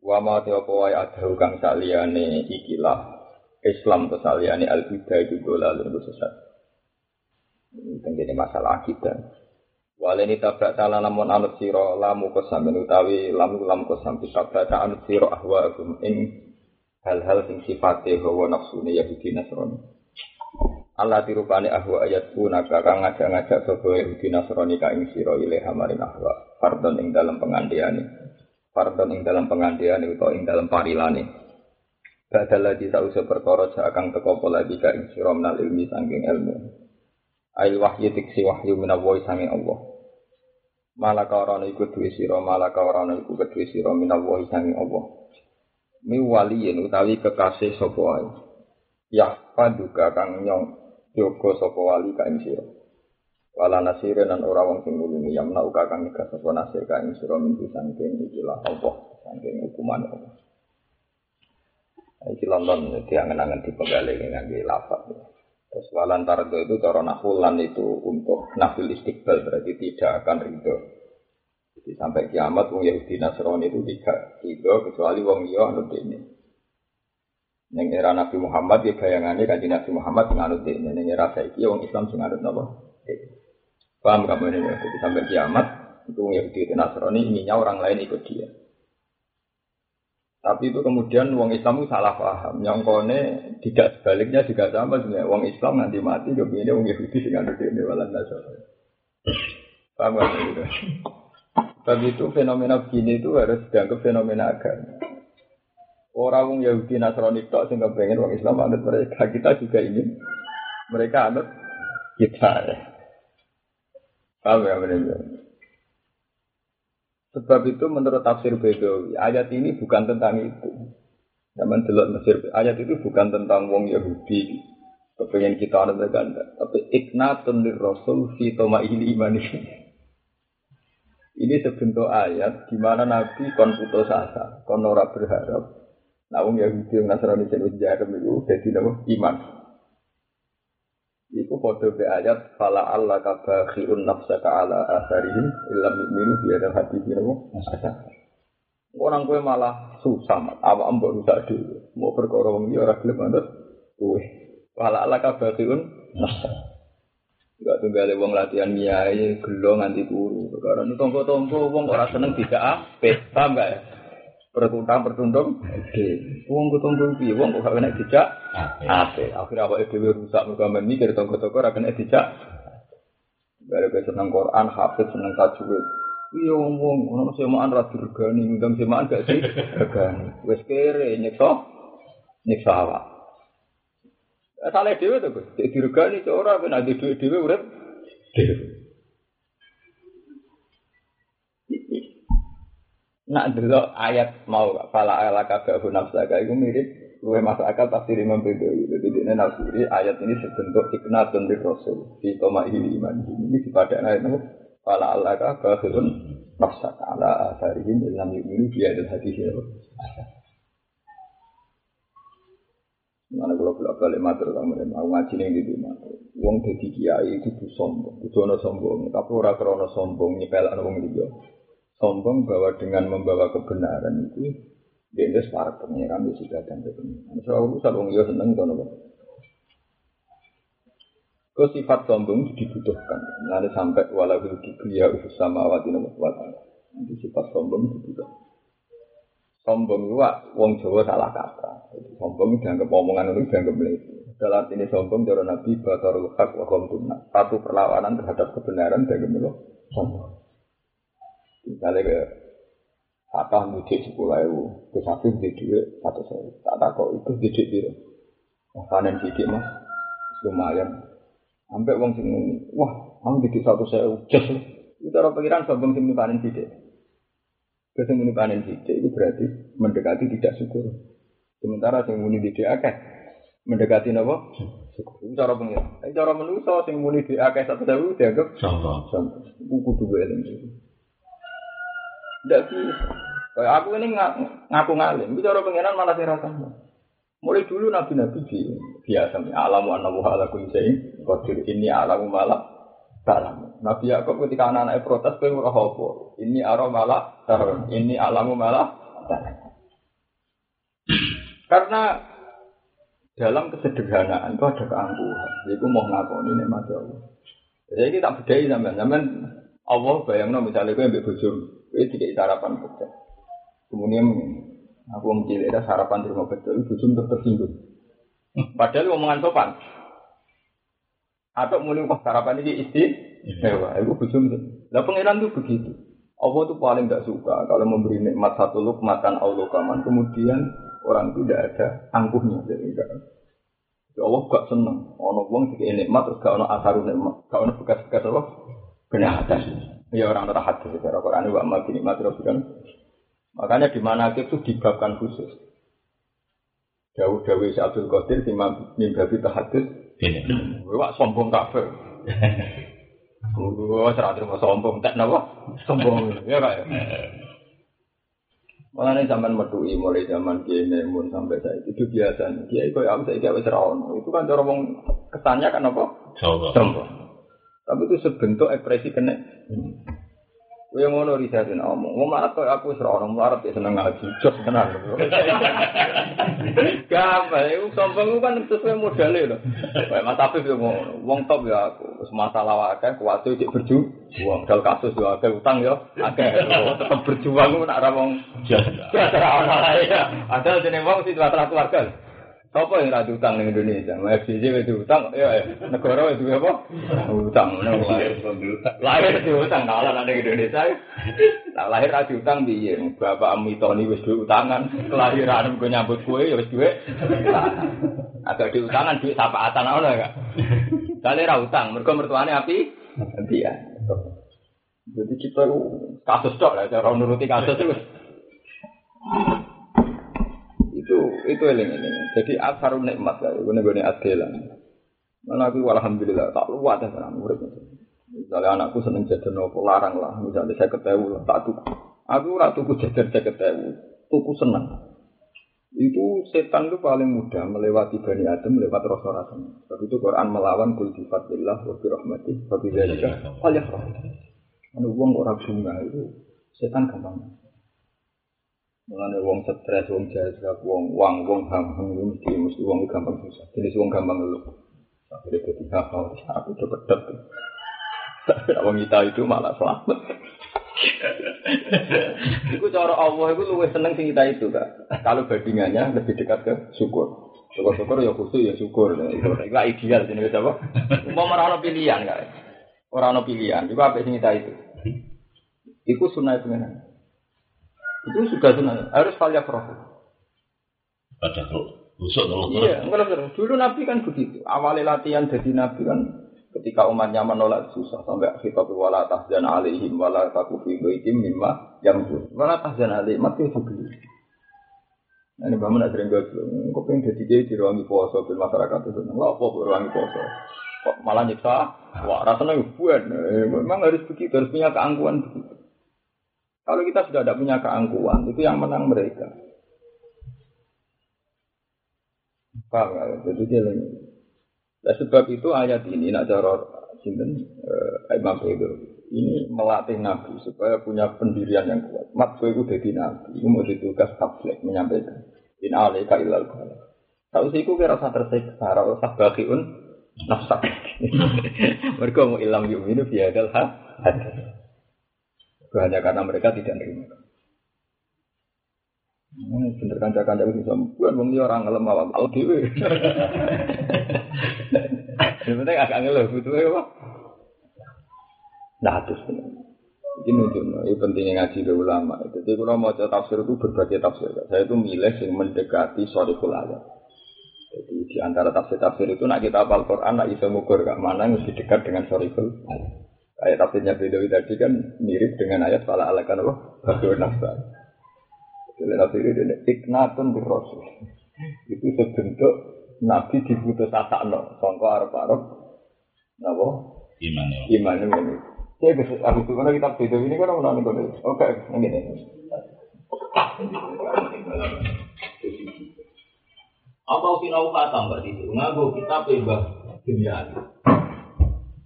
Wa ma te apa wae adahu kang saliyane ikilah Islam atau saliyane al-huda itu dolal itu sesat. Tenggene masalah akidah. Waleni tabrak tala lamun anut sira lamu kosam utawi lamu lam kosam tabrak anut sira ahwa agum ing hal-hal sing sifate hawa nafsune Yahudi Nasrani. Allah dirupani ahwa ayat punaka kang ngajak-ngajak sapa Yahudi Nasrani ka ing sira ilaha ahwa fardon ing dalam pengandiane. Fardon ing dalam pengandiane utawa ing dalam parilane. Badal lagi sausa perkara sakang teko lagi ka ing sira menal ilmi sangking ilmu. Ail wahyu tiksi wahyu minawai sanging Allah. Malaka orang iku duwe sira, malaka orang iku kedue sira minallahi sanging Allah. Mi waliyin utawi kekasih sapa wae. Ya paduka kang nyong yoga sapa wali ka ing sira. Wala nasirin lan ora wong sing nulungi yamna uka kang nyegah sapa nasir ka ing sira min sangking ikilah Allah, sangking hukuman Allah. Iki London diangen-angen dipegale ngangge lafaz. Terus walan tardo itu cara nahulan itu untuk nafil istiqbal berarti tidak akan ridho. Jadi sampai kiamat wong Yahudi Nasrani itu tidak ridho kecuali wong liya anut ini. Neng era Nabi Muhammad ya bayangannya kan Nabi Muhammad menganut ini. Neng era saiki wong Islam sing anut napa? Paham kamu ini? Jadi sampai kiamat itu Yahudi Nasrani inginnya orang lain ikut dia. Tapi itu kemudian wong Islam itu salah paham. Nyongkone tidak sebaliknya juga sama sebenarnya. Wong Islam nanti mati kemudian wong Yahudi dengan ini walan nasara. Paham gak gitu? Tapi itu fenomena begini itu harus dianggap fenomena agama. Orang wong Yahudi Nasrani itu sehingga pengen wong Islam anut mereka. Kita juga ingin mereka anut kita. Ya. Paham ya benar Sebab itu menurut tafsir Bedawi, ayat ini bukan tentang itu. Zaman delok Mesir, ayat itu bukan tentang wong Yahudi kepengen kita anut ganda, tapi iknatun lir rasul fi ini iman Ini sebentuk ayat di mana Nabi kon putus asa, kon ora berharap. Nah, wong Yahudi yang Nasrani sing wis jarem iku dadi iman. Iku foto be ayat fala Allah kabakhiun nafsaka ala asarihim illam yu'minu bi hadal hadis nopo asa. Orang kue malah susah, apa mbok rusak dhewe. Mau perkara wong ora gelem manut kowe. Fala Allah kabakhiun nafsaka. Enggak tunggal wong latihan miai gelo nganti turu. Perkara tonggo-tonggo wong ora seneng tidak apik, paham gak ya? Pertuntang pertuntung oke. Wong ketunggu piye? Wong kok kena dijak? Ape akhirnya awake dhewe rusak mergo mikir tonggo-tonggo ora kena dijak. Bare seneng Quran hafid seneng tajwid. Iya wong wong. Ono semaan ra dirgani ngundang semaan gak sih regani wis kere nyekso nyekso awak. Salah dhewe to, Gus. Dirgani ora. Ben ade dhewe urip. Dhewe. Nak delok ayat mau fala ala kaga nafsaka. Iku mirip luwe masuk akal tafsir Imam Bedawi. Jadi ini nafsiri ayat ini sebentuk iknatun di Rasul. Di toma iman. Ini pada ayat itu fala ala kaga nafsaka. Ala asarihim ilham yu'minu biya dan hadis Mana kalau bolak balik matur kamu dan mau ngaji nih di rumah. Wong jadi kiai itu sombong, itu sombong. Tapi orang krono sombong nyepel wong liya sombong bahwa dengan membawa kebenaran itu dia para pengiran di sudah dan pengiran. Soal urusan orang dia seneng itu nopo. Ke sifat sombong dibutuhkan. Nanti sampai walau kibriya sama awati nopo Nanti sifat sombong dibutuhkan. Sombong itu wong Jawa salah kata. Sombong dianggap omongan itu dianggap melebihi. Dalam ini sombong cara Nabi Batarul Haq wa Satu perlawanan terhadap kebenaran dianggap sombong. Misalnya ke Fatah mudik sepuluh ribu, ke satu di duit satu sewu. Tak tak kok itu didik biru. Wah panen sidik mas, lumayan. Sampai uang sini, wah kamu didik satu sewu, jas Itu orang pikiran sombong sini panen sidik. Ke sini panen sidik itu berarti mendekati tidak syukur. Sementara yang muni didik akeh, mendekati apa? Syukur. Itu cara pengiran. Cara menuso yang muni didik akeh satu sewu dianggap sombong. Buku dua ini. Tidak bisa. Aku ini ngaku ngalim, bicara pengiran malah saya. Mulai dulu nabi-nabi biasa alamu anahu ala kulli syai'in qadir ini alamu malah salam. Nabi Yakub ketika anak-anak protes kowe ora apa. Ini ara malah. Ini alamu malah. Karena dalam kesederhanaan itu ada keangkuhan. Jadi mau ngakoni nikmat Allah. Jadi kita bedai zaman zaman Allah bayangno misalnya gue ambil bujum, gue tidak sarapan betul. Kemudian aku mencilih ada sarapan di rumah betul, bujum tetap tersinggung. Padahal omongan sopan. Atau mulai pas sarapan ini istri, mewah, itu bujum. Lah pengiran tuh begitu. Allah tuh paling tidak suka kalau memberi nikmat satu lukmatan Allah kaman, kemudian orang itu tidak ada angkuhnya. Jadi enggak. Ya Allah gak seneng. Ono wong dikei nikmat terus gak ono asarun nikmat. Gak ono bekas-bekas apa? Kenyataan. Ya orang tak hadis secara Quran wa amal nikmat kan. Makanya di mana itu dibabkan khusus. Jauh-jauh si Abdul Qadir di mimbabi tahadus. Wah sombong kafir. Wah serah terima sombong. Tak napa? Sombong. Ya kak. Malah ini zaman medui mulai zaman Kiai Memun sampai saya itu biasa. Kiai kau yang saya kiai serawon itu kan cara kesannya kan apa? Sombong. Tapi itu sebentuk ekspresi kena. Kowe ngono risatin omong. Wong marat kok aku wis ora ono marat ya seneng ngaji. Jos tenan. Gampang, iku sombong kan sesuai modalnya lho. Kayak Mas Afif yo ngono. Wong top ya aku. Wis masalah akeh kuwate cek berju. Wong dal kasus yo akeh utang yo akeh. Tetep berjuang ku nak ora wong jas. Ora ono ya. Ada jeneng wong sing keluarga. Apa yang rada utang di Indonesia? FCJ itu utang, ya negara itu apa? Utang, lahir lahir itu utang, kalah nanti Indonesia. Tak lahir rada utang biye, bapak Amitoni wis duit utangan, kelahiran gue nyambut kue ya wis duit. Agak di utangan duit sapaatan apa enggak? Kali ra utang, mereka mertuanya api, dia. Jadi kita kasus dok lah, cara nuruti kasus itu itu eling eling. Jadi asarun nikmat lah, gue nih adelan. Mana aku alhamdulillah tak luat ya sekarang murid. Misalnya anakku seneng jajan nopo larang lah, misalnya saya ketemu lah tak tuku. Aku ora tuku jajan saya ketemu, tuku seneng. Itu setan itu paling mudah melewati Bani Adam lewat rasa rasa. Sebab itu Quran melawan kul bi fadlillah wa bi rahmatih wa bi dzalika falyafrah. Anu wong ora itu setan gampang. Mengenai wong stres, wong jazab, wong wang, wong gampang itu mesti mesti wong gampang susah. Jenis wong gampang lu. Sampai dia jadi hafal, aku udah pedot. Tapi wong kita itu malah selamat. Iku cara Allah itu luwih seneng sing kita itu kak. Kalau bandingannya lebih dekat ke syukur. Syukur-syukur ya khusus ya syukur. Itu ideal jenis apa? Mau merana pilihan kak. Orang pilihan. Juga apa sing kita itu? Iku sunnah itu memang. Itu sudah sunnah. Harus valia profit. Ada busuk terus. Iya, enggak terus. Dulu Nabi kan begitu. Awalnya latihan jadi Nabi kan ketika umatnya menolak susah sampai kita wala tahzan alaihim wala taku fi baitim mimma yang wala tahzan alaihim mati itu beli. Nah, ini bangun ada yang gue kok pengen jadi dia di ruang poso di masyarakat itu, nggak apa ruang poso, kok malah nyiksa, wah rasanya buat, memang harus begitu, harus punya keangkuhan begitu. Kalau kita sudah tidak punya keangkuhan, itu yang menang mereka. Paham ya? Jadi lagi. Nah, sebab itu ayat ini nak cara sinten uh, Imam itu ini melatih Nabi supaya punya pendirian yang kuat. Mat itu jadi Nabi, itu mau ditugas tablet menyampaikan. In alaika ilal bala. Tahu sih, aku kira usah tersiksa, ora usah bagiun nafsak. Mereka mau ilam yuminu biadal ha. Hanya karena mereka tidak menerima. Hmm, bener kan kanca itu bisa bukan wong orang ngelem awak dhewe. Yang penting agak ngeluh butuh apa? Nah, terus ini nunjuk, ini pentingnya ngaji ke ulama. Jadi kalau mau tafsir itu berbagai tafsir. Saya itu milih yang mendekati soriful ayat. Jadi di antara tafsir-tafsir itu nak kita apal Quran, nak bisa mengukur ke mana yang lebih dekat dengan soriful ayat. Ayat tafsirnya Bedawi tadi kan mirip dengan ayat fala alakan apa? Bagian nafsa. Jadi tafsir ini iknatun birrosul. Itu sebentuk Nabi dibutuh no. Sangka arab arab. Napa? Iman ya. Iman ini. Saya bisa aku tuh kalau kita Bedawi ini kan orang nonton Oke, ini. Apa sinau kata mbak itu? Ngaku kita bebas dunia.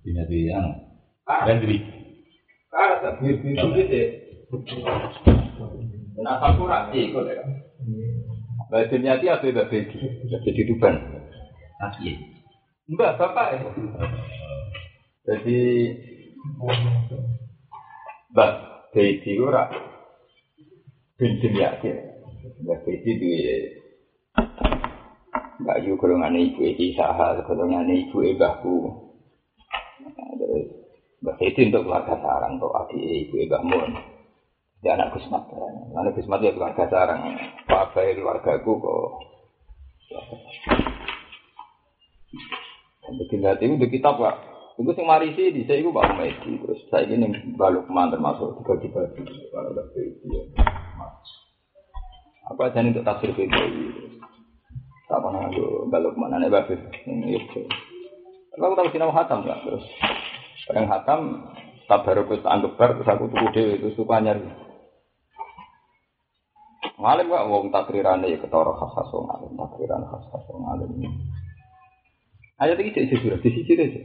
Dunia yang Hendri. Karena tak itu itu deh. Nah, aku rasi kok ya. Dunyati apa Bedi? Mbak Bedi Tuban. Lagi. Enggak, bapak itu. Jadi Mbak Bedi ora bin Dunyati. Mbak Bedi duwe Mbak Yu golongan ibu Eki Saha, golongan ibu Mbahku. Nah, Terus Mbak Bedi untuk keluarga sarang, untuk adik ibu Mbah Mun. Dia anak Gusmat. Anak Gusmat ya keluarga sarang. Pak Abai keluargaku kok. Begitu hati itu kitab pak. Itu sing marisi di saya itu Pak Medi. Terus saya ini baluk mantan termasuk tiga kalau udah itu. Apa aja untuk tafsir itu? Tak pernah aku baluk mana nih bapak ini itu. Kalau aku tahu sinau hatam terus. Yang hatam tak baru aku tak anggap terus aku tuh dewi itu suka nyari. Ngalim gak wong takrirane ya ketara khas khas wong alim takriran khas khas wong alim. Ayat iki cek sudah di sisi aja.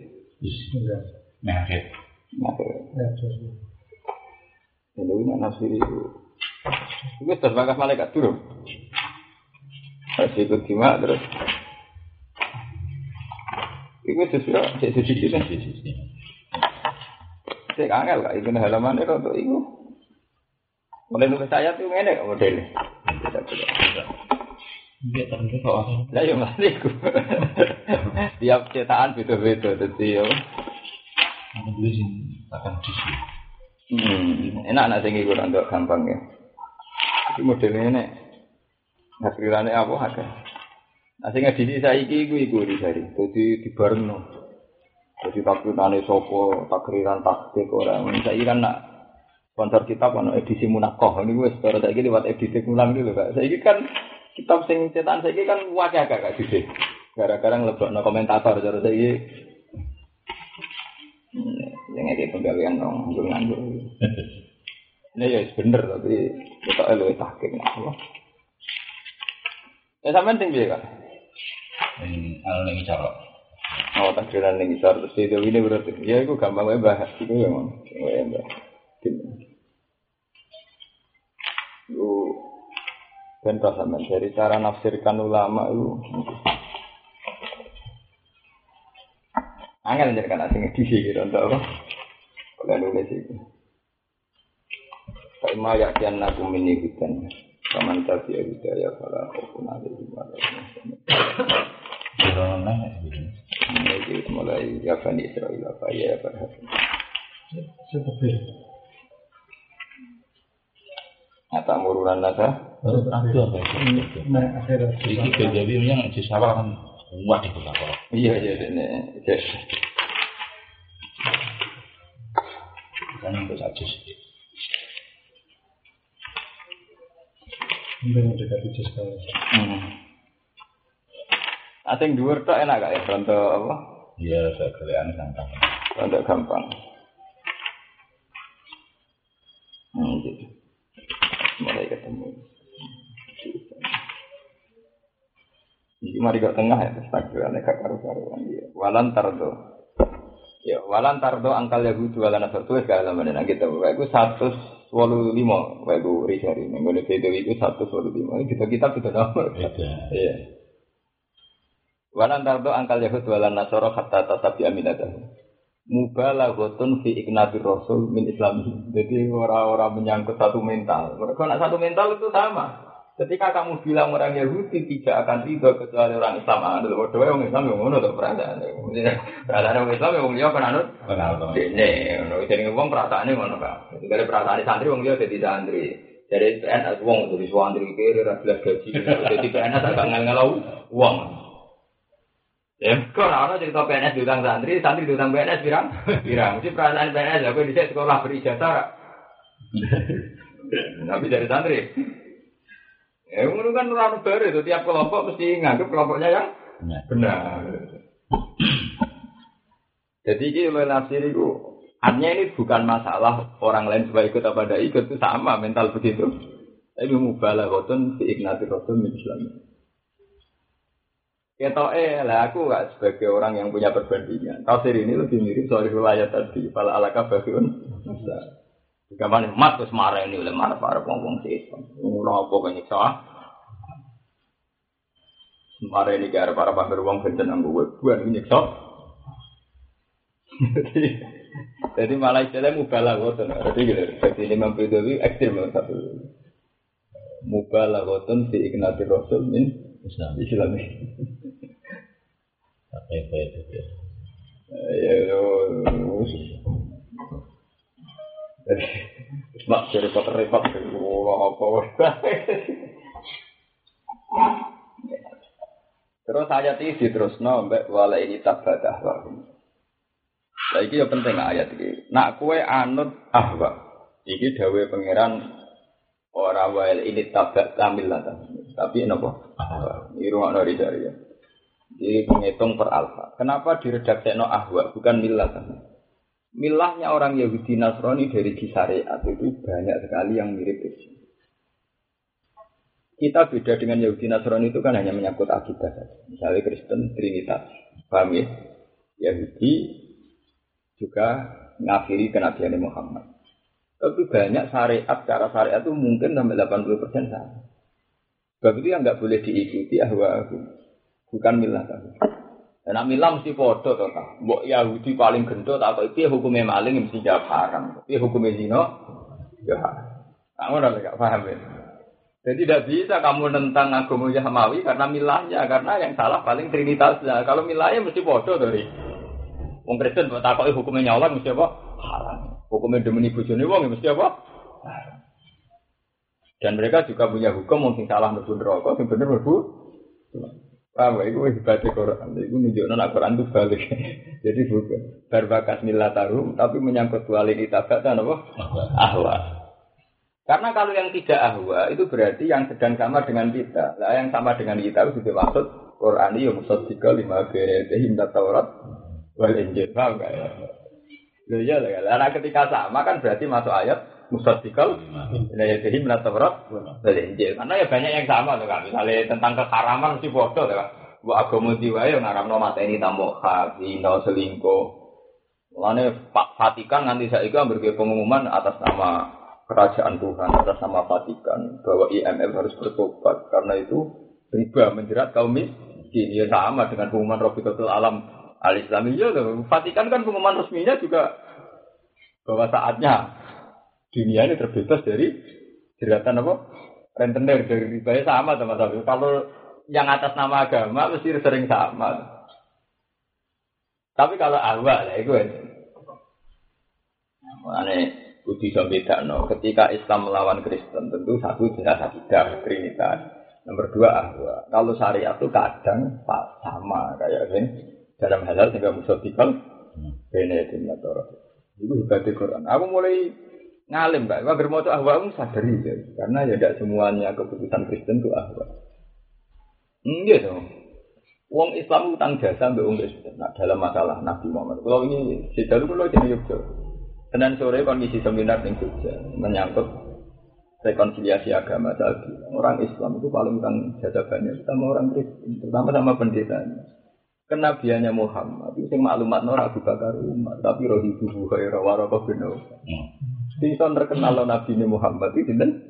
Nah, oke. Nah, ini ini nafsir itu. Itu sudah bakas malaikat turun. Harus ikut kima terus. Itu sesuai cek suci itu. Cek angel kak itu halaman itu untuk itu. Mulai nulis ayat itu ngene modelnya. Lah ya mas iku. Tiap cetakan beda-beda dadi yo. Aku sih akan. Hmm, enak nak sing iku untuk gampang ya. Iki modelnya nek Nasrirane apa ada. Nah sing edisi saiki iku iku risari. Dadi dibarengno. Jadi takrirane sapa, takriran taktik ora. Saiki kan nak sponsor kitab ono edisi munakoh. Ini wis cara saiki lewat edisi ulang dulu Kak. Saiki kan kitab sing cetakan saiki kan wakil agak Kak Didi. Gara-gara ngelebokno komentator cara saiki. Hmm, Yang ini penggawean dong, nganggur Ini ya bener tapi kita tahqiq nah. apa. Ya sampean sing piye Kak? Ini anu. Oh, takdiran ning isor terus itu ini berarti. Ya iku gampang wae bahas iku ya mon. Wae mbah. Lu ben ta sampean dari cara nafsirkan ulama itu. Angel jadi kan asing edisi gitu untuk apa? Kalau nulis itu. Kaima yakian naku mini hutan. Kaman tadi ya hidayah kalau kau ada di mana. Ini mulai ya Bani Israel apa ya berhati. Ata murunan nasa. Baru aku apa itu? Nah, akhirnya Iki kejawi yang di sawah kan kuat itu kok. Iya iya ini. Yes. Kan itu saja sih. Mungkin udah gak bisa sekali. Hmm. Asing dhuwur tok enak gak ya contoh apa? Iya, saya kalian gampang. Contoh gampang. Hmm, gitu. Mulai ketemu. Ini mari ke tengah ya, takbirannya gak karu-karuan. Iya. Walan tardo. Ya, walan tardo angkal Yahudi walan nasratu wis gak sama dengan kita. Wae iku 185 wae iku risari. Nggone video iku 185. Kita kita kita nomor. Beda. Iya. Walan tardo angkal Yahud walan nasoro hatta tasabi aminatahu. Mubalaghatun fi iknatir rasul min islami. Jadi orang-orang menyangkut satu mental. Mereka nak satu mental itu sama. Ketika kamu bilang orang Yahudi tidak akan tidur kecuali orang Islam, ada loh, doa orang Islam yang ngono tuh perasaan. Perasaan orang Islam yang dia kan anut. Ini, jadi ngomong perasaannya ngono kan. Jadi dari perasaan santri wong dia jadi santri. Dari PNS wong jadi santri kiri rakyat gaji. Jadi PNS agak ngelau uang. Ya, kok ora cerita PNS diutang santri, santri diutang PNS pirang? Pirang. Mesti perasaan PNS aku di sekolah berijazah. Tapi dari santri. Ya, ngono kan ora bare itu tiap kelompok mesti nganggep kelompoknya yang benar. Jadi ini oleh nafsir itu artinya ini bukan masalah orang lain supaya ikut apa tidak ikut itu sama mental begitu. Tapi mubalah kotun fi ignati rasul min Islam. Kita eh lah aku gak sebagai orang yang punya perbandingan. Tafsir ini lebih mirip soal riwayat tadi. Fala alaka bagiun. Masa. Gamane mat wis marah ini oleh marah para wong-wong sih. Ngono apa nyiksa? Mare ini gara para pamer wong bencen anggo web buan ini sok. Jadi malah istilah mubalah ngoten. Jadi gitu. Jadi Imam Baidawi ekstrim banget satu. Mubalah ngoten fi iknati rasul min Islam. Islam. Apa itu ya? Ya. Jadi mak repot-repot apa. Terus ayat ini diterusno mbek wala ini tabadah wa. Lah iki ya penting ayat iki. Nak kue anut ahwa. Iki dawe pangeran ora wael ini tabak kamil. Tapi napa? Ini rumah dari dari ya. Jadi menghitung per alfa. Kenapa diredaksekno ahwa bukan milah? Milahnya orang Yahudi Nasrani dari syariat itu banyak sekali yang mirip Islam. Kita beda dengan Yahudi Nasrani itu kan hanya menyangkut akidah saja. Misalnya Kristen Trinitas, paham ya? Yahudi juga ngafiri kenabian Muhammad. Tapi banyak syariat, cara syariat itu mungkin sampai 80% sama. Sebab itu yang nggak boleh diikuti ahwa bukan milah kan. Nah milah mesti podo toh kan. Mbok Yahudi paling gendut atau itu hukumnya maling mesti jawab haram. Tapi hukumnya zina ya. Kamu udah nggak paham ya? Jadi tidak bisa kamu tentang agama Yahmawi karena milahnya, karena yang salah paling trinitasnya. Kalau milahnya mesti bodoh dari. Wong Kristen buat takoki hukumnya nyawa mesti apa? Haram. Hukumnya demeni bojone wong ya mesti apa? Dan mereka juga punya hukum mungkin salah mlebu neraka, sing bener mlebu. Paham ya? Itu hebat Quran. Itu nunjukno nek Quran itu balik. Jadi bukan berbakas milah tarum, tapi menyangkut wali tabatan apa? Ahwa. Karena kalau yang tidak ahwa itu berarti yang sedang sama dengan kita. Nah, yang sama dengan kita itu juga maksud Quran ini musaddiqa lima berete himda Taurat wal Injil. Paham enggak ya? Loh iya lah. Karena ketika sama kan berarti masuk ayat musaddiqa lima himda Taurat wal Injil. Karena ya banyak yang sama tuh kan. Misalnya tentang keharaman mesti bodoh tuh kan. Bu agama diwae yang ngaramno mateni tamu hak, zina selingkuh. Mulane Pak Vatikan nanti saya itu ambil pengumuman atas nama kerajaan Tuhan atas nama Vatikan bahwa IMF harus bertobat karena itu riba menjerat kaum miskin ya sama dengan pengumuman Rofiqatul Alam al Islamiyah Vatikan kan pengumuman resminya juga bahwa saatnya dunia ini terbebas dari jeratan apa rentenir dari riba ya sama teman-teman kalau yang atas nama agama mesti sering sama tapi kalau awal ya itu Makanya Budi beda no. Ketika Islam melawan Kristen tentu satu jelas akidah Trinitas. Nomor dua ahwa. Kalau syariat itu kadang sama kayak ini dalam halal sehingga musotikal benedim atau itu hebat Quran. Aku mulai ngalim mbak. Agar mau ahwa aku sadari ya. Karena ya tidak semuanya keputusan Kristen itu ahwa. Enggak dong. Wong Islam utang jasa mbak Wong Kristen. Nah, dalam masalah Nabi Muhammad. Kalau ini sedalu kalau jadi Yogyakarta. Senin sore kondisi seminar di Jogja menyangkut rekonsiliasi agama tadi. Orang Islam itu paling utang jasa banyak sama orang Kristen, terutama sama pendetanya. Kenabiannya Muhammad itu yang maklumat Nora Abu Bakar Umar, tapi roh ibu Buhairah Warabah bin Sinson terkenal Nabi Muhammad itu dan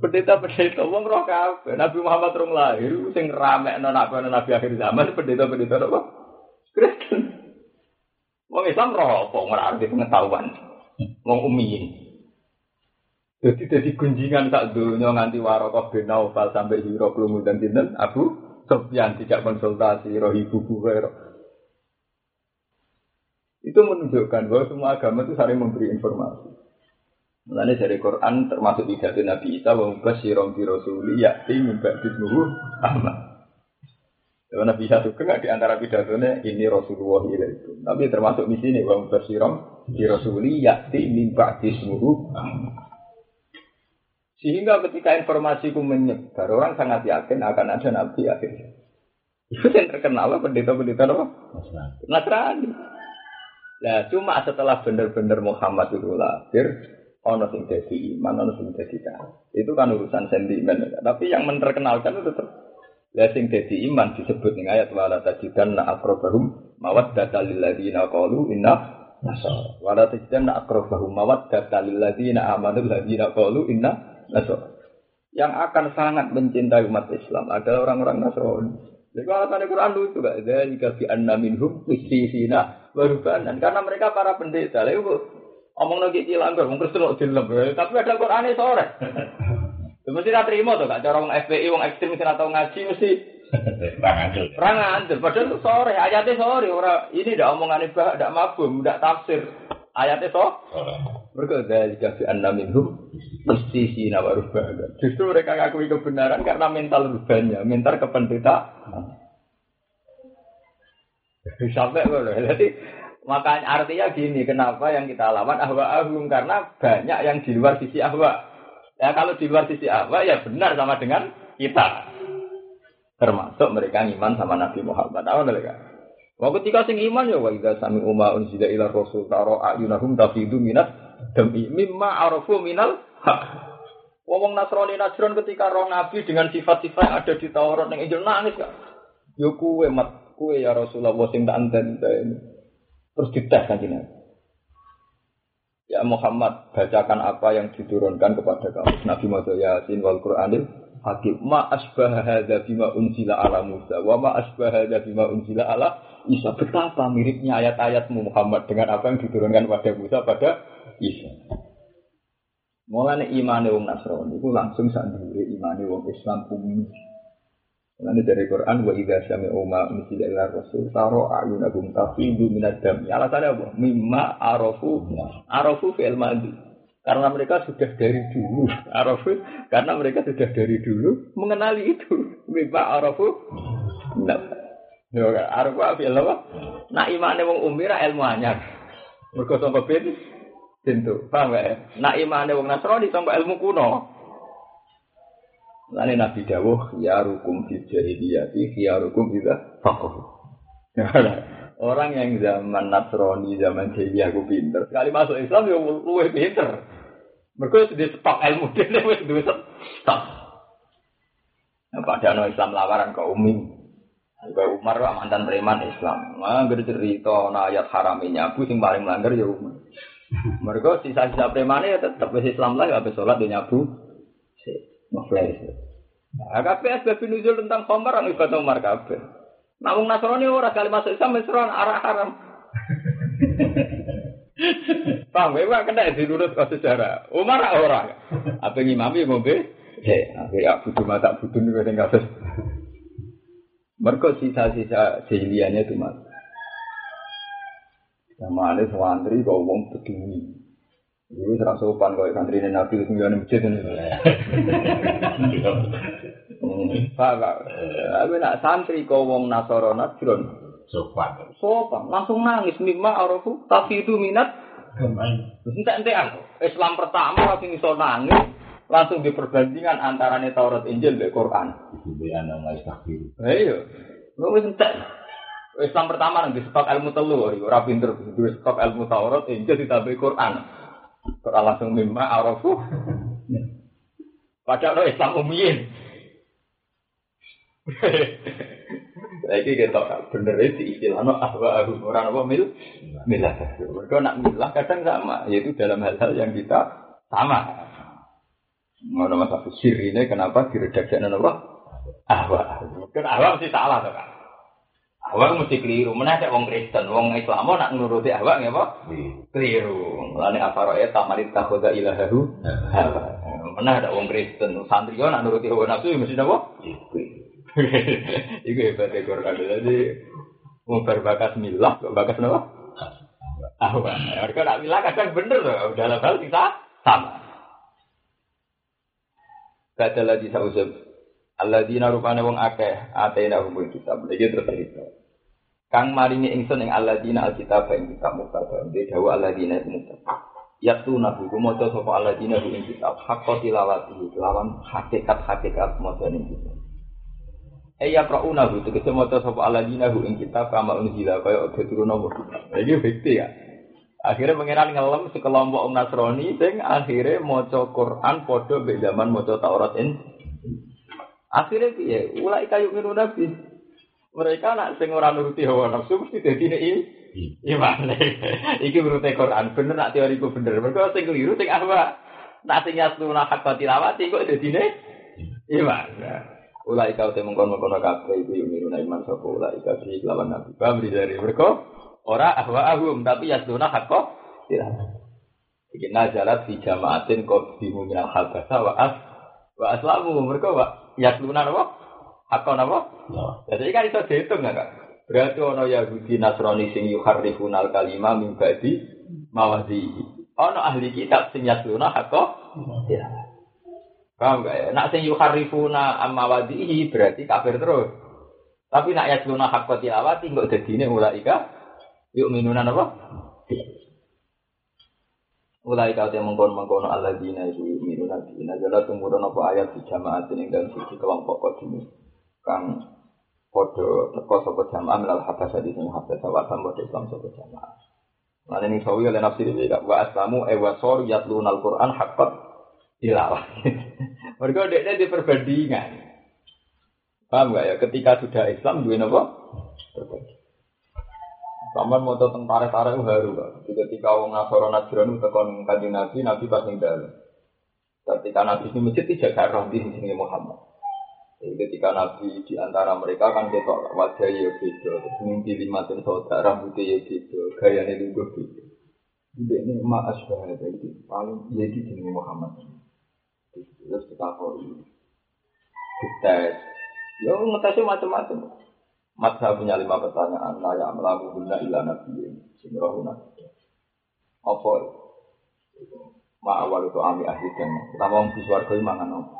pendeta-pendeta wong roh kabeh. Nabi Muhammad rong lahir sing rame nabi nabi akhir zaman pendeta-pendeta apa? Kristen. Wong Islam roh apa ora pengetahuan. Wong umiyin. Jadi jadi gunjingan sak dunia nganti Warokoh bin Naufal sampai Hiro Klumu dan Dinten Abu Sofyan tidak konsultasi roh ibu Buhairah. Itu menunjukkan bahwa semua agama itu saling memberi informasi. Mulanya dari Quran termasuk pidato Nabi Isa wa mubasyirun bi rasuli ya'ti min ba'di Ahmad. Ya, Nabi Isa itu kan di antara pidatonya ini Rasulullah itu. Tapi termasuk di sini wa mubasyirun bi rasuli ya'ti min ba'di Ahmad. Sehingga ketika informasiku menyebar, orang sangat yakin akan ada nabi akhirnya. Itu yang terkenal pendeta-pendeta apa? Nasrani. Nah, cuma setelah benar-benar Muhammad itu lahir, ono sing jadi iman, ono sing jadi kafir. Itu kan urusan sentimen. Tapi yang menerkenalkan itu tetap lah sing jadi iman disebut ning ayat wala tajidanna aqrabahum mawaddata lil ladzina qalu inna nasara. Wala tajidanna aqrabahum mawaddata lil ladzina amanu ladzina qalu inna nasara. Yang akan sangat mencintai umat Islam adalah orang-orang Nasrani. Jadi alasan Quran lucu? Dan jika fi anna minhum istisina warubanan. Karena mereka para pendeta. Lalu omong lagi cilanggar, mungkin Kristen dilem. Tapi ada Quran sore. Ya, mesti tak terima tuh gak cara wong FPI, wong ekstrim mesti atau ngaji mesti perang anjir. Padahal itu sore, ayatnya sore. Ora ini ndak omongan ibah, ndak mabum, ndak tafsir. Ayatnya so. Mereka dari jika fi anna minhum istisina warubanan. Justru mereka ngakui kebenaran karena mental rubahnya, mental kependetaan. Sampai loh. Jadi makanya artinya gini, kenapa yang kita lawan ahwa ahum karena banyak yang di luar sisi ahwa. Ya kalau di luar sisi ahwa ya benar sama dengan kita. Termasuk mereka iman sama Nabi Muhammad. Tahu mereka? Wah ketika sing iman ya wa idza sami umma unzila ila rasul taro ayunahum tafidu minat demi mimma arafu minal haq. Wong Nasrani Najran ketika roh Nabi dengan sifat-sifat yang ada di Taurat yang Injil nangis gak? Yo kue mat kue ya Rasulullah sing tak enten. Terus dites kan Nabi. Ya Muhammad, bacakan apa yang diturunkan kepada kamu. Nabi Muhammad Yasin wal Qur'anil Hakim. Ma asbah hadza bima unzila ala Musa wa ma asbah hadza bima unzila ala Isa. Betapa miripnya ayat-ayatmu Muhammad dengan apa yang diturunkan pada Musa pada Isa. Mulane imane wong Nasrani iku langsung sak imane wong Islam umum. Mulane dari Quran wa idza sami'u ma unzila ila rasul taro ayunahum tafidu minad dam. Alasannya apa? Mimma arafu arafu fi'il madhi. Karena mereka sudah dari dulu arafu karena mereka sudah dari dulu mengenali itu. Mimma arafu nah. Yo arafu fi'il apa? Nak imane wong umira ilmu anyar. Mergo sangka ben Tentu, paham gak ya? Nak imane wong Nasrani sampai ilmu kuno. Lani Nabi Dawuh, ya rukum fi jahiliyati, ya rukum juga fakoh. Orang yang zaman Nasrani, zaman jahiliyah aku pinter. Sekali masuk Islam ya luwe pinter. Mereka sudah stok ilmu dia, wis duwe stok. Nah, padahal Islam lawaran ke Umi. Ke Umar wah mantan preman Islam. Nah, cerita nah ayat haraminya nyabu sing paling melanggar ya Umar. Mereka sisa-sisa premane ya tetap Islam lah habis sholat dia nyabu. Ngeflash. Nah, kabeh asbab nuzul tentang khamar anu ibadah Umar kabeh. Namun Nasrani ora kali masuk Islam ora arah haram. Paham ya, Pak, kena diurut ke sejarah. Umar ora. Apa ngimami ngombe? Akhir ya budu mata budu nih sing kabeh. Mereka sisa-sisa jahiliyahnya itu mas. Sama ada santri kau wong peduli. Dulu serang sopan kau santri ini nabi itu nggak masjid ini. Pak. Tapi nak santri kau wong nasoro nasron. Sopan. Sopan, langsung nangis mimma arafu tapi itu minat. Entek-entekan. Islam pertama langsung iso nangis. Langsung di perbandingan antara Taurat Injil dan Quran. Ibu anak nggak takbir. Iya. Lu wis entek. Islam pertama nang disebut ilmu telu, ora pinter disebut ilmu Taurat, Injil ditambah Quran. Quran langsung mimma arafu. Padahal Islam umiyin. Lagi kita bener itu istilahnya ahwa ahum orang apa mil milah. Mereka nak milah kadang sama, yaitu dalam hal-hal yang kita sama. Ngono masa sir ini kenapa diredaksi apa? Ahwa. Kan ahwa mesti salah tuh kan. Ahwa mesti keliru. Mana ada wong Kristen, wong Islam nak nuruti ahwa nggak apa? Keliru. Mulane afaro ya tamarit takhoda ilahahu. Mana ada wong Kristen, santri nak nuruti hawa nafsu mesti apa? Iku hebat ya Quran. Jadi mau berbakas milah, kok bakas apa? Ahwa. Mereka nak milah kadang bener loh. Dalam hal kita sama. Kata lagi sausab. Alladzina rupane wong akeh atena hukum kitab. Iki terus cerita. Kang maringi ingsun ing alladzina alkitab ing kitab mubtada. Dia dawa alladzina ing mubtada. Yaitu nabi kumoto sapa alladzina ing kitab. Hakka tilawati lawan hakikat-hakikat maca ing kitab. Eya prauna hu tegese maca sapa alladzina ing kitab kama unzila kaya ode turun apa. Iki bukti ya. Akhirnya pengiran ngelem sekelompok Nasrani sing akhirnya maca Quran padha mbek zaman maca Taurat in. Akhirnya piye? Ulai kayu minu nabi. Mereka nak sing ora nuruti hawa nafsu mesti dadi nek ini. Iman. Iki menurut Quran bener nak teoriku bener. Mereka sing keliru sing apa? Nak sing yasuna hak tilawati kok dadi nek iman. Ulai kau temu kono kono kabeh iku yuminuna iman sapa ulai di lawan nabi. Paham dari mereka ora ahwa ahum tapi yasduna hakko tidak. Iki nazalat fi jamaatin qadimu minal habasa wa as wa aslamu mereka wa yasluna napa? Hakko napa? Jadi kan itu dihitung enggak kak? Berarti ono Yahudi Nasrani sing yuharrifunal kalima min ba'di mawadhi. Ono ahli kitab sing yasluna hakko tidak. Paham gak ya? Nak sing yuharifuna amma wadihi berarti kafir terus. Tapi nak yasluna haqqa tilawati kok dadine ulaika yuk minunan apa? Ulaika te mengkon-mengkono alladzina iku yu'minuna bi nazala tumurun apa ayat di jamaat ing dalem siji kelompok kodine. Kang padha teko sapa jamaah melal habasa di sing habasa wa sambo Islam sapa jamaah. Lan ini sawi oleh nafsi iki wa aslamu e wasor yatlunal Qur'an haqqat tilawah. Mereka dia di perbandingan. Paham gak ya? Ketika sudah Islam, dua apa? Sampai mau tentang tarik-tarik haru Jadi Ketika orang Nasoro Najran tekan kaji Nabi, Nabi pas dalam. Ketika Nabi ini masjid tidak garah di sini Muhammad. Jadi ketika Nabi di antara mereka kan ketok wajah ya terus mimpi lima tin saudara rambutnya ya beda, gayanya juga beda. Ini emak asbah itu paling jadi jenis Muhammad. Terus kita kori, dites, ya ngetesnya macam-macam. Mat saya punya lima pertanyaan, naya melaku guna ilah nabi, sinrohu nabi. Apa? Ma awal itu ami ahli dan kita mau di suarga mangan apa?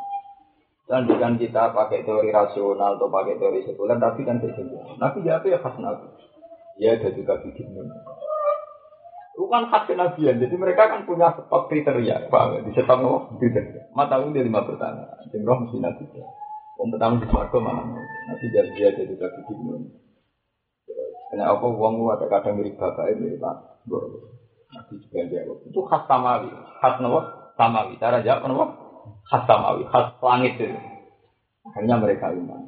Dan bukan kita pakai teori rasional atau pakai teori sekuler, tapi kan berbeda. Nabi ya apa ya khas nabi? Ya ada juga bikin Bukan khas kenabian, jadi mereka kan punya stok kriteria, pak, di stok kriteria. Mata dia lima pertanyaan, jengroh mesti nabi. Pertama di suarga mana? Nanti jadi dia jadi juga bikin Karena apa uang lu ada kadang mirip bapak mirip pak, Nabi juga jawab. Itu khas samawi, khas nopo samawi. Cara jawab nopo khas samawi, khas langit itu. Akhirnya mereka iman.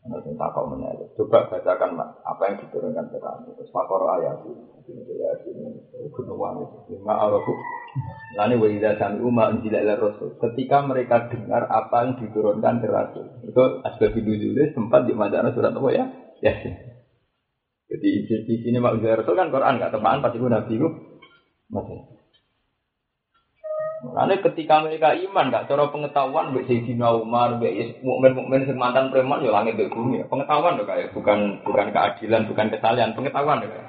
Nanti kau menyebut. Coba bacakan apa yang diturunkan ke kamu. Terus fakor ayat ini ya ini gunungan itu. Lima arabu. Lalu wajah kami umat menjilat rasul. Ketika mereka dengar apa yang diturunkan ke rasul. Itu asbab dulu sempat di mana surat apa ya? Ya. Jadi di sini mak rasul kan Quran nggak teman pasti nabi gue masih. Karena ketika mereka iman, gak cara pengetahuan, mbak Sayyidina Umar, mbak mukmin mukmin mantan preman, ya langit di bumi. Pengetahuan loh kayak, bukan bukan keadilan, bukan kesalahan, pengetahuan kayak.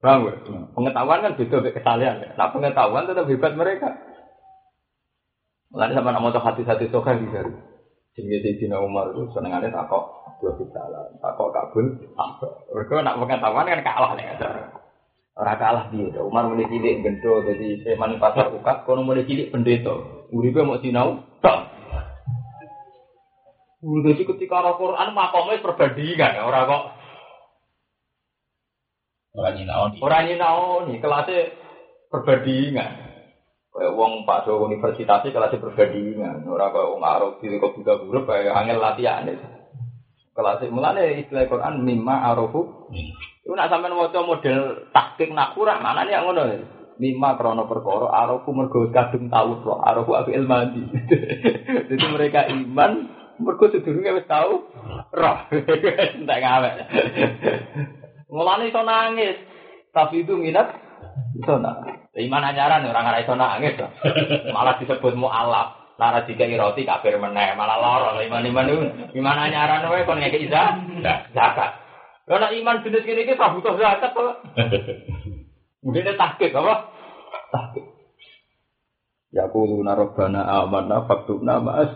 Paham gak? Pengetahuan kan beda dengan kesalahan. Ya. Nah pengetahuan tetap hebat mereka. Lalu sama nama tuh hati-hati sokan sana. Jadi Sayyidina Umar itu senengannya takok dua kesalahan, takok kabul, apa? Mereka nak pengetahuan kan kalah nih. Ora kalah dia. Umar mulai cilik gendo jadi preman pasar ukat, kono mulai cilik pendeta. Uripe mau sinau, tok. Jadi ketika orang Quran makomnya perbandingan, orang kok orang nyinaoni. Orang nyinaoni, kelasnya perbandingan. Kayak uang Pak Do universitasnya kelasnya perbandingan. Orang kayak uang Arab di kok juga huruf kayak angel latihan. Kelasnya mulanya istilah Quran mimma arofu. Iku nak sampean maca model taktik nakura mana nih ngono. Lima krono perkara aroku mergo kadung tahu roh aroku aku ilmadi. Jadi mereka iman mergo sedurunge wis tahu roh. Entek ngawek. Mulane iso nangis. Tapi itu minat iso nangis. Iman anyaran orang ora iso nangis. Malah disebut mualaf. Lara jika roti kafir meneh malah loro iman iman itu iman anyaran wae kon ngekek zakat. Karena iman jenis ini kita butuh zakat kok. Mungkin tahqiq apa? Tahqiq. Ya kuluna rabbana amanna faktubna ma'as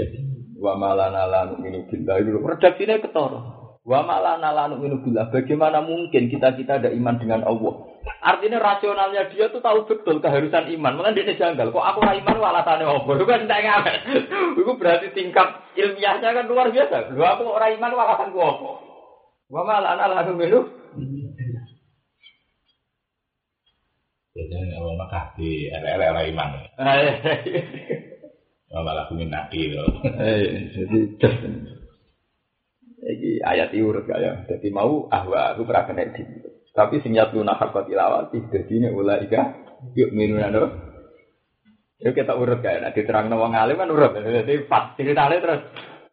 wa malana la nu'minu billahi dulu. Redaksinya ketara. Wa malana la nu'minu billah. Bagaimana mungkin kita-kita ada iman dengan Allah? Artinya rasionalnya dia tuh tahu betul keharusan iman. Malah dia janggal. Kok aku iman alasannya apa? Itu kan tidak ngamen. Itu berarti tingkat ilmiahnya kan luar biasa. Lu aku orang iman alasanku apa? Wa malah anak lalu minum. Biasanya orang Mekah di LL iman. Wa malah kumin nabi loh. Jadi Iki ayat urut kaya. Jadi mau ahwa aku pernah kena. Tapi sing yatlu nahar tilawati. Jadi ini ulaika yuk minun anu. Ya kita urut kan, nah, diterang wong alim kan urut. Jadi pas ceritanya terus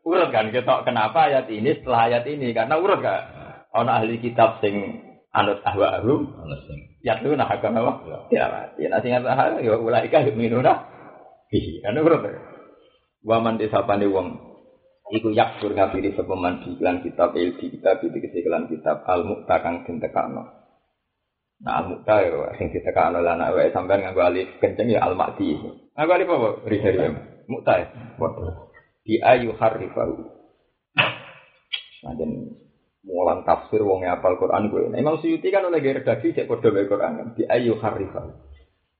urut kan, kita kenapa ayat ini setelah ayat ini karena urut kan. Ono ahli kitab sing anut ahwa ahum, sing ya tuh nah agama apa? Ya mati. Nah sing anut ya ulaika yuminuna. Iya, kan urut. Waman disapane wong iku yakfur ngafiri sepeman iklan kitab il di kitab di kesiklan kitab al mukta kang den tekano. Nah al mukta ya sing ditekano lan awake sampean nganggo alif kenceng ya al makti. Nganggo alif apa? Rizal ya. Mukta ya. Waduh. Di ayu harifahu. Nah dan mulang tafsir wong apal Quran gue. Nah, Imam Suyuti kan oleh redaksi cek podo bae Quran kan. Di ayu harifahu.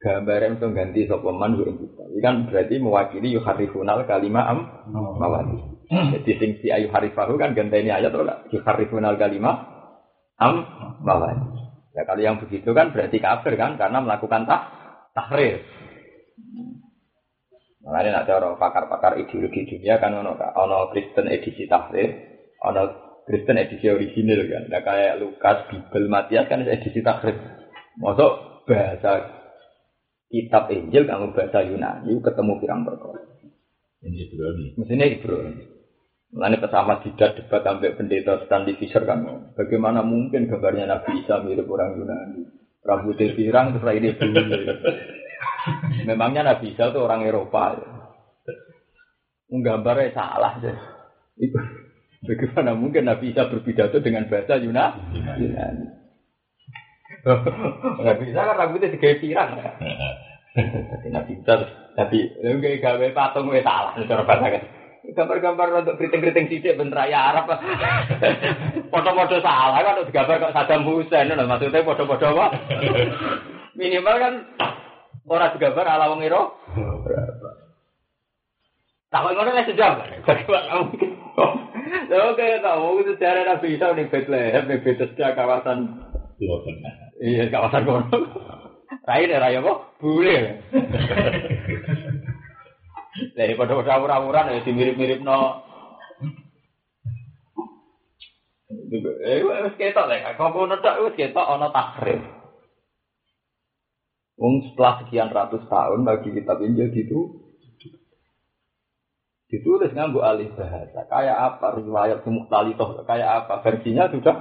Gambaran untuk ganti sapa man gue kita. Ini kan berarti mewakili yuharifunal kalimah am mawati. Jadi sing si ayu harifahu kan ganteni ayat atau enggak? Yuharifunal kalimah am mawati. Ya kalau yang begitu kan berarti kafir kan karena melakukan tak tahrir. Makanya nak cara pakar-pakar ideologi dunia kan ono ono Kristen edisi tahrir, ono Kristen edisi original kan. Nah kayak Lukas, Bible, Matias kan edisi tahrir. Masuk bahasa kitab Injil kamu bahasa Yunani ketemu pirang perkara. ini Ibrani. Mestinya Ibro. Mulanya pesama tidak debat sampai pendeta Stanley Fisher kan. Bagaimana mungkin gambarnya Nabi Isa mirip orang Yunani? Rambutnya pirang terus ini bulu. Memangnya Nabi Isa itu orang Eropa. Ya. Gambarnya salah. Ya. Itu. Bagaimana mungkin Nabi Isa berpidato dengan bahasa Yunani? Yunani. Nabi Isa kan rambutnya tiga pirang. Ya. Nabi Isa Nabi, lu kayak gawe patung wes salah cara bahasa kan. Gambar-gambar untuk keriting-keriting sidik ben raya Arab. Foto-foto salah kan untuk gambar kok Saddam Hussein lho maksudnya foto-foto apa? Minimal kan orang digambar ala wong iro. Tak ngono nek sejam. Lho kayak tahu itu cara Nabi Isa ning Bethlehem ning Bethesda kawasan iya kawasan kono. Rai deh raya kok bule. Lah pada pada awur-awuran ya dimirip-mirip no. Eh wis ketok lek kok ngono tok wis ketok ana takrif. Wong setelah sekian ratus tahun bagi kitab Injil gitu ditulis nganggo alih bahasa kayak apa riwayat mukhtalitoh kayak apa versinya sudah